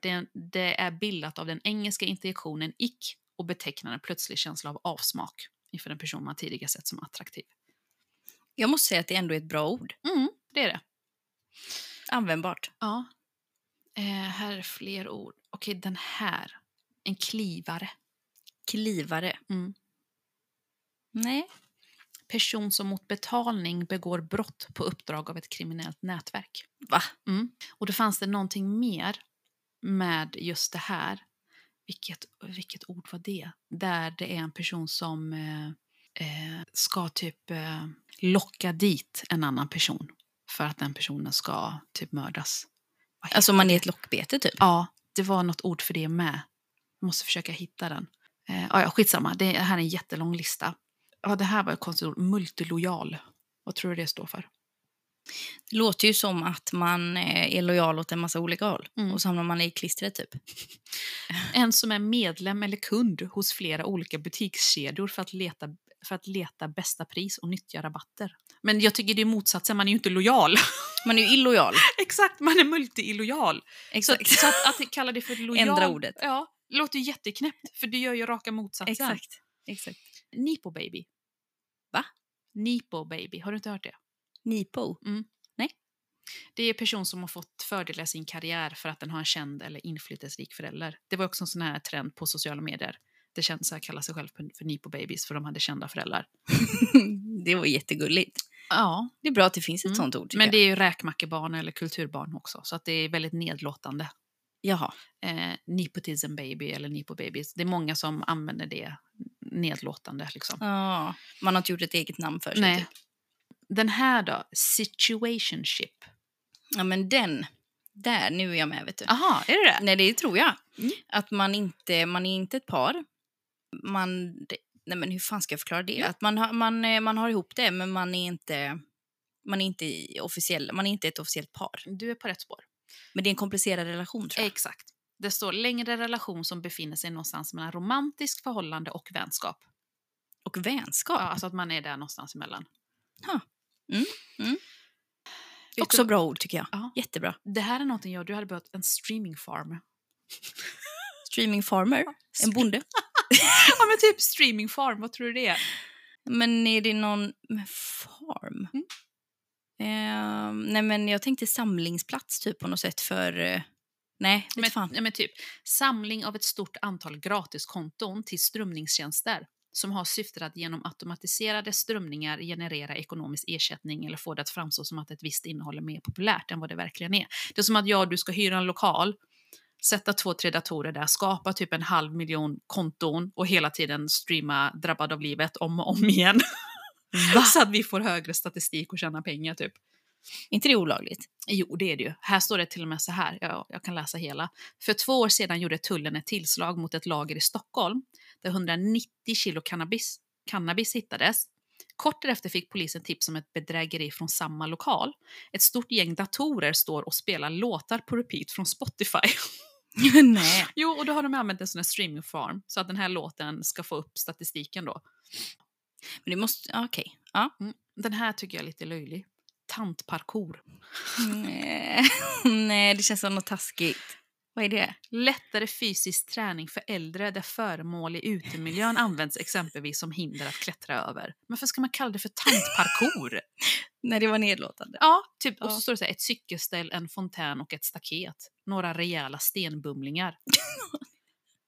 Det, det är bildat av den engelska interjektionen ick och betecknar en plötslig känsla av avsmak inför en person man tidigare sett som attraktiv. Jag måste säga att det ändå är ett bra ord. Mm, det är det. Användbart. Ja. Eh, här är fler ord. Okej, den här. En klivare. Klivare. Mm. Nej. Person som mot betalning begår brott på uppdrag av ett kriminellt nätverk. Va? Mm. Och då fanns det någonting mer med just det här. Vilket, vilket ord var det? Där det är en person som eh, eh, ska typ eh, locka dit en annan person för att den personen ska typ mördas. Alltså man är ett lockbete typ. Ja, det var något ord för det med. Jag måste försöka hitta den. Eh, ja, skitsamma, det här är en jättelång lista. Ja, det här var ett konstigt ord. Multilojal. Vad tror du det står för? Det låter ju som att man eh, är lojal åt en massa olika håll. Mm. Och så hamnar man i klistret typ. En som är medlem eller kund hos flera olika butikskedjor för att leta, för att leta bästa pris och nyttja rabatter. Men jag tycker det är motsatsen, man är ju inte lojal. Man är ju illojal. Exakt, man är multi-illojal. Så, Exakt. så att, att kalla det för lojal... Ändra ordet. Ja, låter jätteknäppt, för det gör ju raka motsatsen. Exakt. Exakt. Nipo baby. Nipo baby, har du inte hört det? Nipo. Det är en person som har fått fördelar i sin karriär för att den har en känd eller inflytelserik förälder. Det var också en sån här trend på sociala medier. Det känns att kalla sig själv för, Nipo babies för de hade kända föräldrar. det var jättegulligt. Ja, Det är bra att det finns ett Mm. sånt ord. men det är ju räkmackebarn eller kulturbarn också, så att det är väldigt nedlåtande. Jaha. Eh, nepotism baby eller Nipo babies. Det är många som använder det nedlåtande. Liksom. Ja, man har inte gjort ett eget namn för sig. Nej. Typ. Den här då, situationship. Ja, men den. Där, nu är jag med vet du. Aha, är det det? Nej, det tror jag. Mm. Att man inte, man är inte ett par. Man, nej men hur fan ska jag förklara det? Ja. Att man har, man, eh, man har ihop det, men man är inte, man är inte officiell, man är inte ett officiellt par. Du är på rätt spår. Men det är en komplicerad relation tror jag. Exakt. Det står längre relation som befinner sig någonstans mellan romantiskt förhållande och vänskap. Och Ja, vänskap. alltså att man är där någonstans emellan. Ja. Mm, mm. Också bra ord tycker jag. Ja. Jättebra. Det här är någonting jag du hade behövt en streaming farm. Streaming farmer, en bonde. ja men typ streaming farm, vad tror du det är? Men är det någon med farm? Mm. Ehm, nej men jag tänkte samlingsplats typ på något sätt för... eh, nej, Men, fan. ja, men typ, samling av ett stort antal gratiskonton till strömningstjänster som har syftet att genom automatiserade strömningar generera ekonomisk ersättning eller få det att framstå som att ett visst innehåll är mer populärt än vad det verkligen är. Det är som att jag och du ska hyra en lokal, sätta två, tre datorer där, skapa typ en halv miljon konton och hela tiden streama Drabbad av livet om och om igen. Så att vi får högre statistik och tjäna pengar typ. Inte det olagligt? Jo, det är det ju. Här står det till och med så här, jag, jag kan läsa hela. För två år sedan gjorde tullen ett tillslag mot ett lager i Stockholm där 190 kilo cannabis, cannabis hittades. Kort därefter fick polisen tips om ett bedrägeri från samma lokal. Ett stort gäng datorer står och spelar låtar på repeat från Spotify. nej. jo, och då har de använt en sån här streamingfarm så att den här låten ska få upp statistiken då. Men det måste... Okej. Ja. Mm. Den här tycker jag är lite löjlig. Tantparkour. Nej. nej, det känns som något taskigt. Vad är det? Lättare fysisk träning för äldre där föremål i utemiljön används exempelvis som hinder att klättra över. Men varför ska man kalla det för tantparkour? Nej, det var nedlåtande. ja, typ, och så står det så här, ett cykelställ, en fontän och ett staket. Några rejäla stenbumlingar.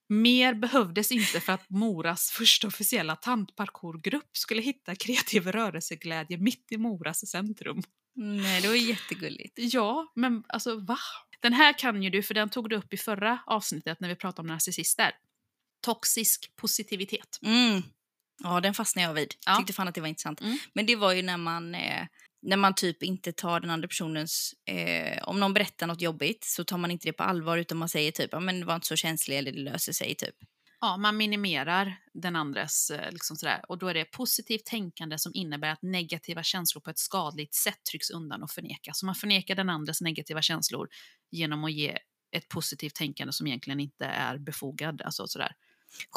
Mer behövdes inte för att Moras första officiella tantparkourgrupp skulle hitta kreativ rörelseglädje mitt i Moras centrum. Nej, det var jättegulligt. Ja, men alltså va? Den här kan ju du, för den tog du upp i förra avsnittet när vi pratade om narcissister. Toxisk positivitet. Mm. Ja, den fastnade jag vid. Ja. Tyckte fan att det var intressant. Mm. Men det var ju när man, eh, när man typ inte tar den andra personens... Eh, om någon berättar något jobbigt så tar man inte det på allvar utan man säger typ ja men var inte så känslig eller det löser sig typ. Ja, man minimerar den andres, eh, liksom sådär. och då är det positivt tänkande som innebär att negativa känslor på ett skadligt sätt trycks undan och förnekas. Så man förnekar den andres negativa känslor genom att ge ett positivt tänkande som egentligen inte är befogad. Alltså sådär.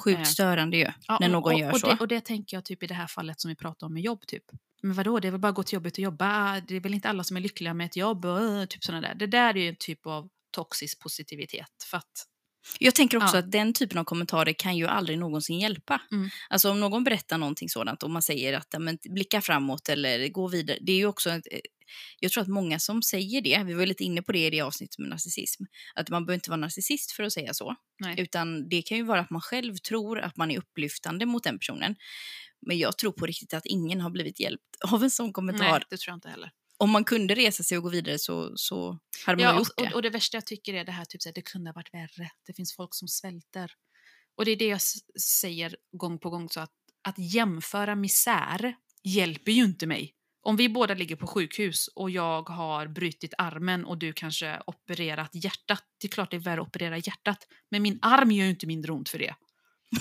Sjukt Eh. störande ju Ja, när och- någon och, gör och så. Det, och det tänker jag typ i det här fallet som vi pratar om med jobb. typ. Men vadå, det är väl bara att gå till jobbet och jobba. Det är väl inte alla som är lyckliga med ett jobb. Och, eh, typ såna där. Det där är ju en typ av toxisk positivitet. För att, Jag tänker också Ja. att den typen av kommentarer kan ju aldrig någonsin hjälpa. Mm. Alltså om någon berättar någonting sådant och man säger att men, blicka framåt eller gå vidare. Det är ju också ett, eh, jag tror att många som säger det, vi var lite inne på det i det avsnittet med narcissism, att man behöver inte vara narcissist för att säga så. nej. Utan det kan ju vara att man själv tror att man är upplyftande mot den personen. Men jag tror på riktigt att ingen har blivit hjälpt av en sån kommentar. nej, det tror jag inte heller. Om man kunde resa sig och gå vidare så, så hade man Ja, nog och, gjort det. och, det värsta jag tycker är det här, typ, så här, det kunde ha varit värre. Det finns folk som svälter. Och det är det jag säger gång på gång, så att, att jämföra misär hjälper ju inte mig. Om vi båda ligger på sjukhus och jag har brutit armen och du kanske opererat hjärtat, det är klart det är värre att operera hjärtat, men min arm gör ju inte mindre ont för det.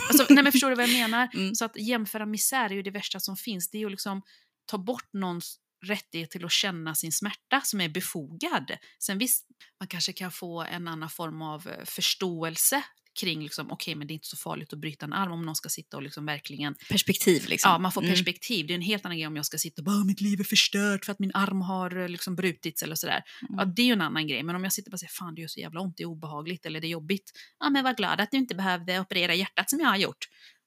Alltså, nej, men förstår du vad jag menar? Mm. Så att jämföra misär är ju det värsta som finns. Det är ju liksom ta bort någons rättighet till att känna sin smärta som är befogad. Sen visst, man kanske kan få en annan form av eh, förståelse kring liksom, okej, men det är inte så farligt att bryta en arm om någon ska sitta och liksom verkligen... Perspektiv liksom. Ja, man får Mm. perspektiv. Det är en helt annan grej om jag ska sitta och bara, "Åh, mitt liv är förstört för att min arm har eh, liksom brutits eller sådär. Ja, Mm. det är ju en annan grej. Men om jag sitter och bara säger, fan det gör så jävla ont, det är obehagligt eller det är jobbigt. Ja, men var glad att du inte behövde operera hjärtat som jag har gjort.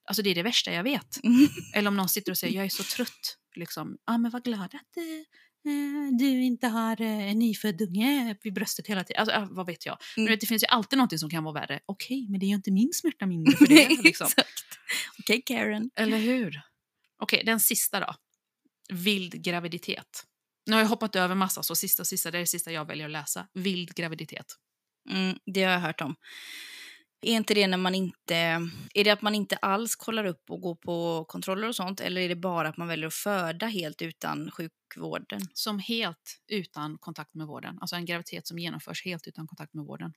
Alltså det är det värsta jag vet. Mm. Eller om någon sitter och säger jag är så trött. Liksom, ja men var glad att eh, du inte har eh, en nyfödd unge vid bröstet hela tiden. Alltså, ja, vad vet jag. Mm. vet, det finns ju alltid något som kan vara värre. Okej, men det är ju inte min smärta mindre för det. liksom. Okej Karen. Eller hur? Okej, den sista då. Vild graviditet. Nu har jag hoppat över massa, så sista, sista, det är det sista jag väljer att läsa. Vild graviditet. Mm, det har jag hört om. Är inte det när man inte... Är det att man inte alls kollar upp och går på kontroller och sånt? Eller är det bara att man väljer att föda helt utan sjukvården? Som helt utan kontakt med vården. Alltså en graviditet som genomförs helt utan kontakt med vården.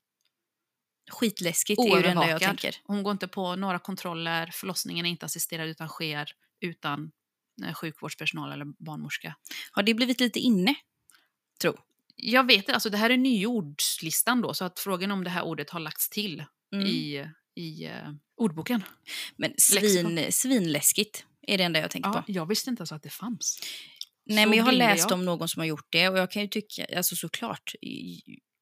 Skitläskigt är ju det enda jag tänker. Hon går inte på några kontroller, förlossningen är inte assisterad utan sker utan eh, sjukvårdspersonal eller barnmorska. Har det blivit lite inne? Tro. Jag vet inte, alltså det här är nyordslistan då, så att frågan om det här ordet har lagts till Mm. i, i eh, ordboken. Men svin, svinläskigt är det enda jag tänker Ja, på. jag visste inte ens att det fanns. Nej, Så men jag har läst jag. om någon som har gjort det och jag kan ju tycka, alltså såklart,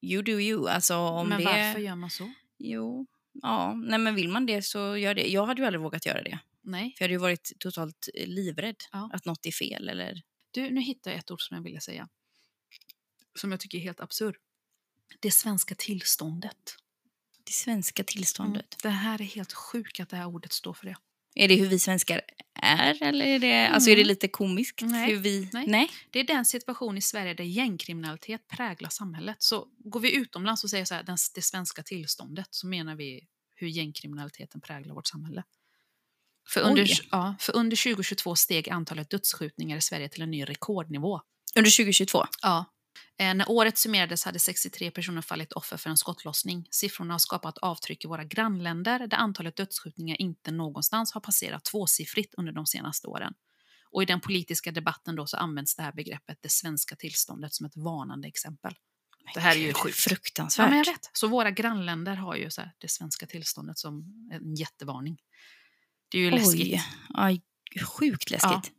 you do you. Alltså om Men det... varför gör man så? Jo, ja, nej men vill man det så gör det. Jag hade ju aldrig vågat göra det. Nej. För jag hade ju varit totalt eh, livrädd Ja. att något är fel eller... Du, nu hittar jag ett ord som jag ville säga. Som jag tycker är helt absurd. Det svenska tillståndet. Det svenska tillståndet. Det här är helt sjukt att det här ordet står för det. Är det hur vi svenskar är eller är det, alltså är det Mm. lite komiskt? Nej, Hur vi... nej. nej. Det är den situation i Sverige där gängkriminalitet präglar samhället. Så går vi utomlands och säger så här, den, det svenska tillståndet, så menar vi hur gängkriminaliteten präglar vårt samhälle. För under, Oj. ja, för under 2022 steg antalet dödsskjutningar i Sverige till en ny rekordnivå. Under 2022? Ja. Eh, när året summerades hade 63 personer fallit offer för en skottlossning. Siffrorna har skapat avtryck i våra grannländer där antalet dödsskjutningar inte någonstans har passerat tvåsiffrigt under de senaste åren. Och i den politiska debatten då så används det här begreppet det svenska tillståndet som ett varnande exempel. Det här är ju sjukt. Fruktansvärt. Ja, men jag vet. Så våra grannländer har ju så här, det svenska tillståndet som en jättevarning. Det är ju läskigt. Oj, aj, sjukt läskigt.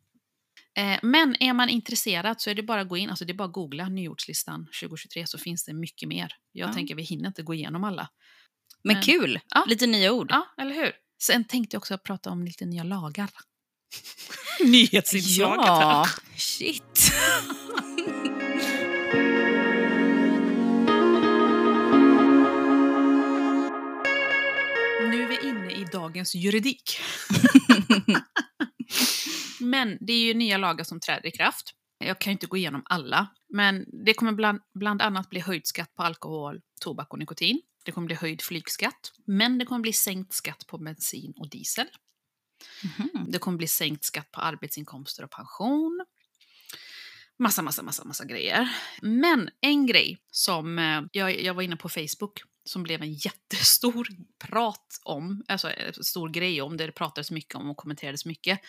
Eh, Men är man intresserad så är det bara att gå in, alltså det är bara googla nyordslistan 2023 så finns det mycket mer. Jag Ja. tänker vi hinner inte gå igenom alla. Men Men- kul! Ja. Lite nya ord. Ja, eller hur? Sen tänkte jag också prata om lite nya lagar. Nyhetsinslaget här. Ja, shit. Nu är vi inne i dagens juridik. men det är ju nya lagar som träder i kraft. Jag kan ju inte gå igenom alla, men det kommer bland, bland annat bli höjd skatt på alkohol, tobak och nikotin. Det kommer bli höjd flygskatt, men det kommer bli sänkt skatt på bensin och diesel. Mhm. Det kommer bli sänkt skatt på arbetsinkomster och pension. Massa, massa, massa, massa grejer. Men en grej som eh, jag, jag var inne på Facebook som blev en jättestor prat om, alltså en stor grej om, det det pratades mycket om och kommenterades mycket.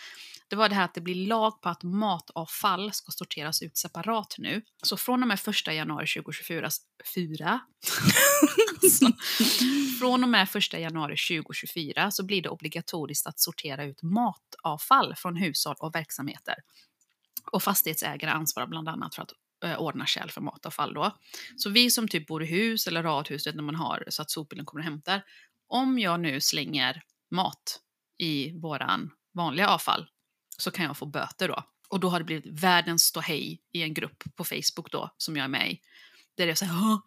Det var det här att det blir lag på att matavfall ska sorteras ut separat nu. Så från och med 1 januari 2024, fyra, alltså, från och med 1 januari 2024 så blir det obligatoriskt att sortera ut matavfall från hushåll och verksamheter. Och fastighetsägare ansvarar bland annat för att eh, ordna kärl för matavfall. Då. Så vi som typ bor i hus eller radhus, när man har så att sopbilen kommer och hämtar. Om jag nu slänger mat i våran vanliga avfall så kan jag få böter då. Och då har det blivit världens ståhej i en grupp på Facebook då, som jag är med i. Där det är så här,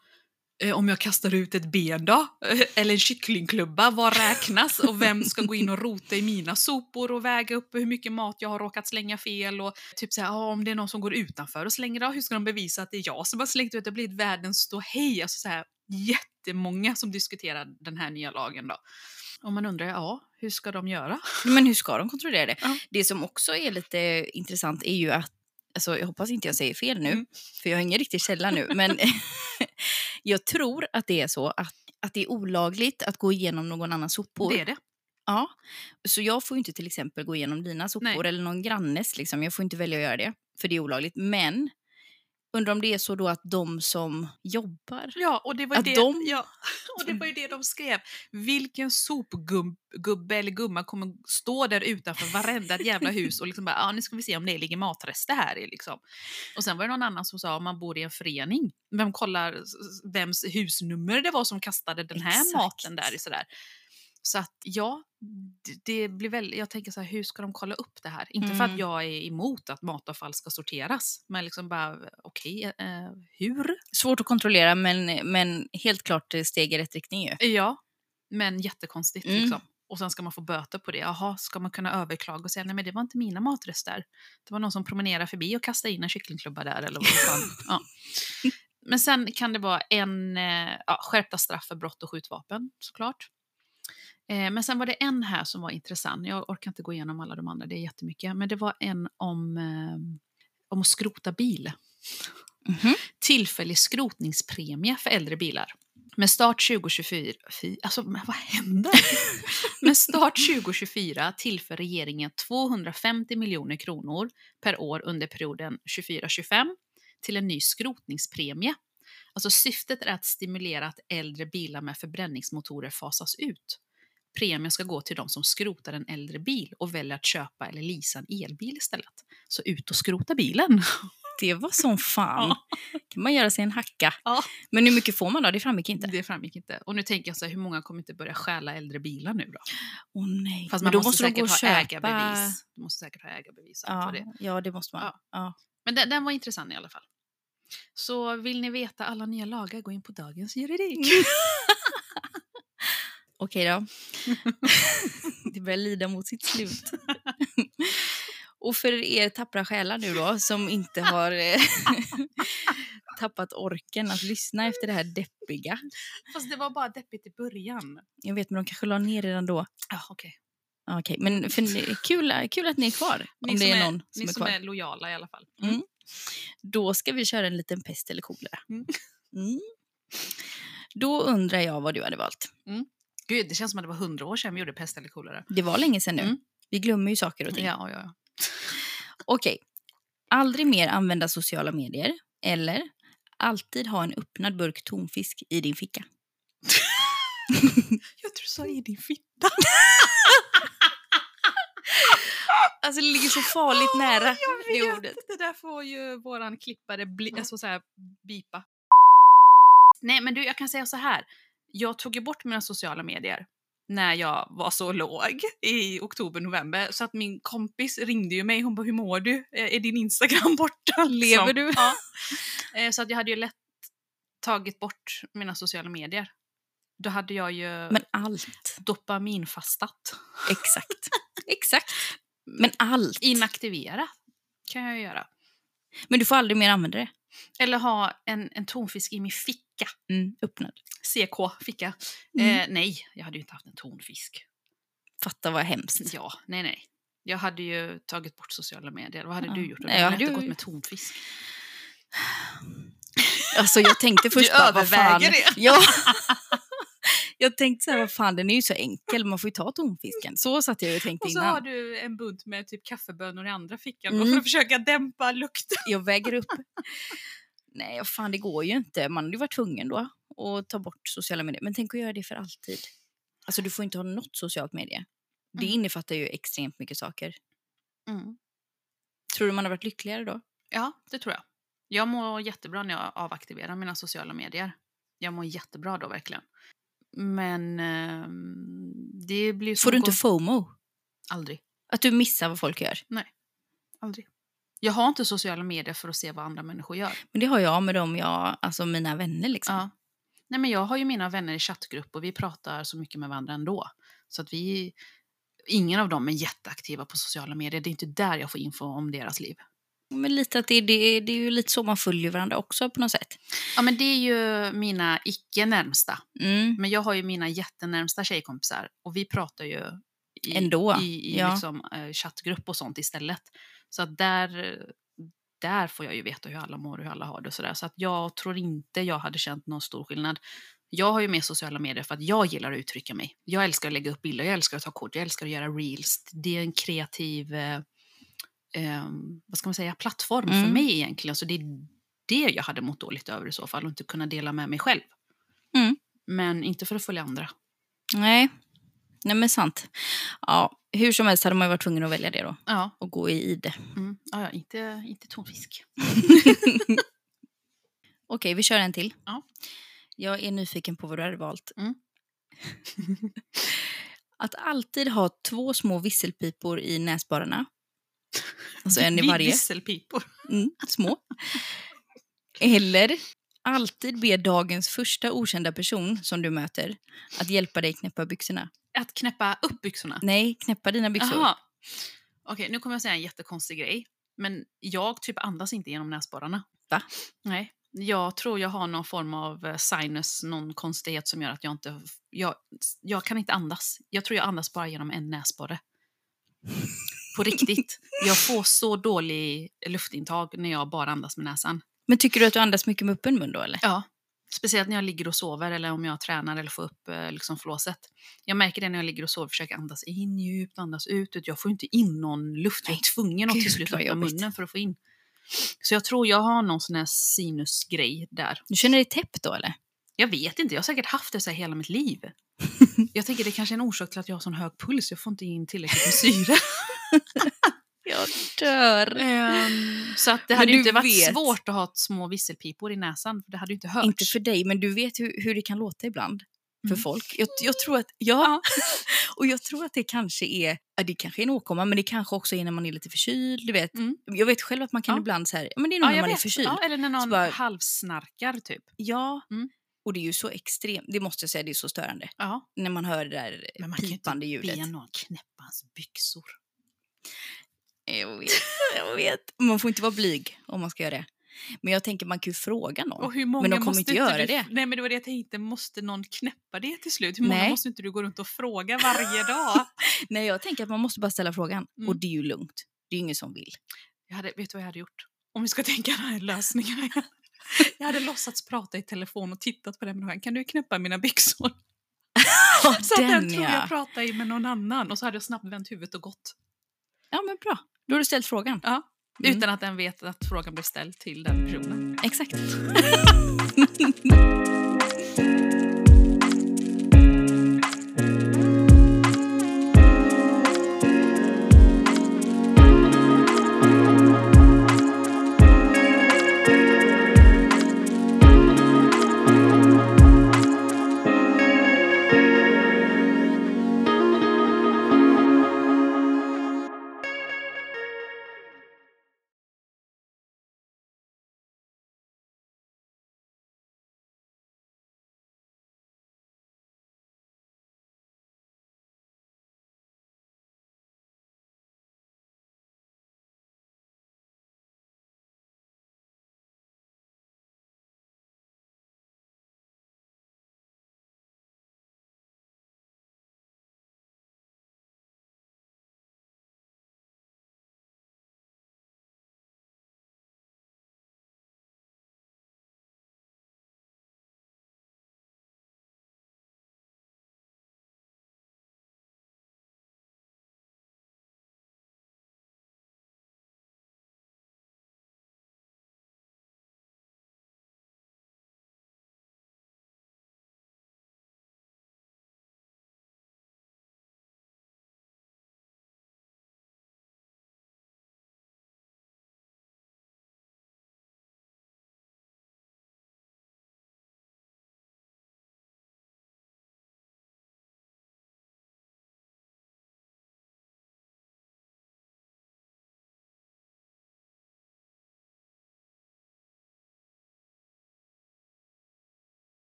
om jag kastar ut ett ben då? Eh, Eller en kycklingklubba, vad räknas? Och vem ska gå in och rota i mina sopor och väga upp hur mycket mat jag har råkat slänga fel? Och typ så här, "Ja, om det är någon som går utanför och slänger, då, hur ska de bevisa att det är jag som har slängt ut? Det har blivit världens ståhej. Alltså så här, jättemånga som diskuterar den här nya lagen då. Och man undrar, ja, hur ska de göra? Men hur ska de kontrollera det? Ja. Det som också är lite intressant är ju att, alltså jag hoppas inte jag säger fel nu, Mm. för jag har ingen riktig källa nu, men jag tror att det är så att, att det är olagligt att gå igenom någon annans sopor. Det är det. Ja, så jag får inte till exempel gå igenom dina sopor Nej. eller någon grannes. Liksom. Jag får inte välja att göra det, för det är olagligt. Men undrar om det är så då att de som jobbar... Ja, och det var, Att det, de- ja, och det var ju det de skrev. Vilken sopgubbe eller gumma kommer stå där utanför varenda jävla hus och liksom bara, ja nu ska vi se om det ligger matrester här. i", Liksom. Och sen var det någon annan som sa, om man bor i en förening, vem kollar vems husnummer det var som kastade den här Exakt. maten där? Sådär. Så att ja, det, blir väl, jag tänker så här, hur ska de kolla upp det här? Inte för att Mm. jag är emot att matavfall ska sorteras, men liksom bara, okej, eh, hur? Svårt att kontrollera, men, men helt klart steg i rätt riktning ju. Ja, men jättekonstigt. Mm. Liksom. Och sen ska man få böter på det. Jaha, ska man kunna överklaga och säga nej men det var inte mina matrester. Det var någon som promenerade förbi och kastade in en kycklingklubba där. Eller vad fan. ja. Men sen kan det vara en eh, ja, skärpta straff för brott och skjutvapen såklart. Eh, men sen var det en här som var intressant. Jag orkar inte gå igenom alla de andra, det är jättemycket. Men det var en om, eh, om att skrota bil Mhm. tillfällig skrotningspremie för äldre bilar. Med start 2024, fy, alltså men vad händer? Med start 2024 tillför regeringen 250 miljoner kronor per år under perioden 24-25 till en ny skrotningspremie. Alltså syftet är att stimulera att äldre bilar med förbränningsmotorer fasas ut. Premien ska gå till de som skrotar en äldre bil och väljer att köpa eller leasa en elbil istället. Så ut och skrota bilen! Det var som fan. Ja. kan man göra sig en hacka. Ja. Men hur mycket får man då? Det framgick inte. Det framgick inte. Och nu tänker jag så här, hur många kommer inte börja stjäla äldre bilar nu då? Åh nej. Fast Men man då måste, måste gå ha köpa... ägarbevis. Du måste säkert ha ägarbevis. vad det. Ja, ja, det måste man. Ja. Ja. Men den, den var intressant i alla fall. Så vill ni veta alla nya lagar, gå in på Dagens Juridik. Okej då. det börjar lida mot sitt slut. Och för er tappra själar nu då, som inte har eh, tappat orken att lyssna efter det här deppiga. Fast det var bara deppigt i början. Jag vet, men de kanske la ner redan då. Okej. Ja, Okej, men för, kul, kul att ni är kvar. Ni om det som är någon som ni är som kvar. är lojala i alla fall. Mm. Då ska vi köra en liten pest eller kolera. Mm. Mm. Då undrar jag vad du hade valt. Gud, det känns som att det var hundra år sedan vi gjorde pest eller kolera. Det var länge sedan nu. Mm. Vi glömmer ju saker och ting. Ja, ja, ja. Okej. Aldrig mer använda sociala medier. Eller alltid ha en öppnad burk tonfisk i din ficka. Jag tror du sa i din fitta. Alltså det ligger så farligt nära Jag det ordet. det där får ju våran klippare bli, alltså så här, bipa. Nej, men du, jag kan säga så här. Jag tog ju bort mina sociala medier när jag var så låg i oktober, november. Så att min kompis ringde ju mig. Hon bara, hur mår du? Eh, Är din Instagram borta? Lever Liksom. du? Ja. Eh, Så att jag hade ju lätt tagit bort mina sociala medier. Då hade jag ju Men allt. dopaminfastat. Exakt. Exakt. Men allt. Inaktivera kan jag ju göra. Men du får aldrig mer använda det. Eller ha en, en tonfisk i min ficka. Mm, öppnad. CK, ficka. Mm. Eh, nej, jag hade ju inte haft en tonfisk. Fatta vad hemskt. Ja, nej, nej. Jag hade ju tagit bort sociala medier. Vad hade Ja. du gjort? Nej, Jag hade ju- gått med tonfisk. Alltså jag tänkte först bara, vad fan. det. Ja. Jag tänkte så här, vad fan den är ju så enkel, man får ju ta tonfisken. Så satt jag och tänkte Och så innan. har du en bunt med typ kaffebönor i andra fickan Mm. för att försöka dämpa lukten. Jag väger upp. Nej, fan det går ju inte. Man hade ju varit tvungen då att ta bort sociala medier. Men tänk att göra det för alltid. Alltså du får inte ha något socialt medie. Det Mm. innefattar ju extremt mycket saker. Tror du man har varit lyckligare då? Ja, det tror jag. Jag mår jättebra när jag avaktiverar mina sociala medier. Jag mår jättebra då verkligen. Men ehm, det blir som Får du inte FOMO? Aldrig. Att du missar vad folk gör? Aldrig. Jag har inte sociala medier för att se vad andra människor gör. Men det har jag med dem, jag, alltså mina vänner liksom. Ja. Nej, men jag har ju mina vänner i chattgrupp och vi pratar så mycket med varandra ändå. Så att vi, ingen av dem är jätteaktiva på sociala medier. Det är inte där jag får info om deras liv. Men lite att det, det, det är ju lite så man följer varandra också på något sätt. Ja, men det är ju mina icke närmsta. Mm. Men jag har ju mina jättenärmsta tjejkompisar och vi pratar ju i, Ändå, i, i ja. liksom, eh, chattgrupp och sånt istället. Så att där, där får jag ju veta hur alla mår och hur alla har det och sådär. Så att jag tror inte jag hade känt någon stor skillnad. Jag har ju med sociala medier för att jag gillar att uttrycka mig. Jag älskar att lägga upp bilder, jag älskar att ta kort, jag älskar att göra reels. Det är en kreativ eh, eh, vad ska man säga, plattform Mm. för mig egentligen. Så det är det jag hade mått dåligt över i så fall och inte kunna dela med mig själv. Mm. Men inte för att följa andra. Nej. Nej men sant. Ja, hur som helst hade man varit tvungen att välja det då. Ja, Och gå i det. mm. ja, ja inte, inte tonfisk. Okej, vi kör en till. Ja. Jag är nyfiken på vad du hade valt. Mm. Att alltid ha två små visselpipor i näsborrarna. Alltså en i varje. Visselpipor. Mm, små. Eller alltid be dagens första okända person som du möter att hjälpa dig knäppa byxorna. Att knäppa upp byxorna. Nej, knäppa dina byxor. Jaha. Okej, nu kommer jag säga en jättekonstig grej. Men jag typ andas inte genom näsborrarna. Va? Nej. Jag tror jag har någon form av eh, sinus, någon konstighet som gör att jag inte... Jag, jag kan inte andas. Jag tror jag andas bara genom en näsborre. På riktigt. Jag får så dålig luftintag när jag bara andas med näsan. Men tycker du att du andas mycket med öppen mun då eller? Ja, Speciellt när jag ligger och sover eller om jag tränar eller får upp eh, liksom flåset. Jag märker det när jag ligger och sover, försöker andas in djupt, andas ut. Jag får inte in någon luft, jag är tvungen att till slut öppna munnen för att få in. Så jag tror jag har någon sån här sinusgrej där. Du känner dig täppt då eller? Jag vet inte, jag har säkert haft det så här hela mitt liv. jag tänker det kanske är en orsak till att jag har sån hög puls, jag får inte in tillräckligt med syre. Jag dör. Ehm, så att det hade ju inte varit vet- svårt att ha små visselpipor i näsan, för det hade ju inte hörts. Inte för dig, men du vet hur, hur det kan låta ibland för Mm. folk. Jag, jag tror att, ja, och jag tror att det kanske är, ja, det kanske är en åkomma, men det kanske också är när man är lite förkyld. Du vet. Mm. Jag vet själv att man kan Ja. ibland så här, ja, men det är nog när jag man är vet. förkyld. Ja, eller när någon bara- halvsnarkar typ. Ja, Mm. och det är ju så extremt, det måste jag säga, det är så störande. Ja. När man hör det där Men man kan ju pipande inte ljudet. be någon knäppa hans byxor. Jag vet, jag vet. Man får inte vara blyg om man ska göra det. Men jag tänker man kan ju fråga någon. Och hur många Men de kommer inte göra du, det. Nej men det var det jag tänkte, måste någon knäppa det till slut? Hur många Nej. måste inte du gå runt och fråga varje dag? Nej, jag tänker att man måste bara ställa frågan. Mm. Och det är ju lugnt. Det är ju ingen som vill. Jag hade, vet du vad jag hade gjort? Om vi ska tänka den här lösningen. Jag hade låtsats prata i telefon och tittat på den människan. Kan du knäppa mina byxor? Så att den tror ja. jag pratar i med någon annan. Och så hade jag snabbt vänt huvudet och gått. Ja, men bra. Då har du ställt frågan. Ja. Mm. Utan att den vet att frågan blev ställd till den personen. Exakt.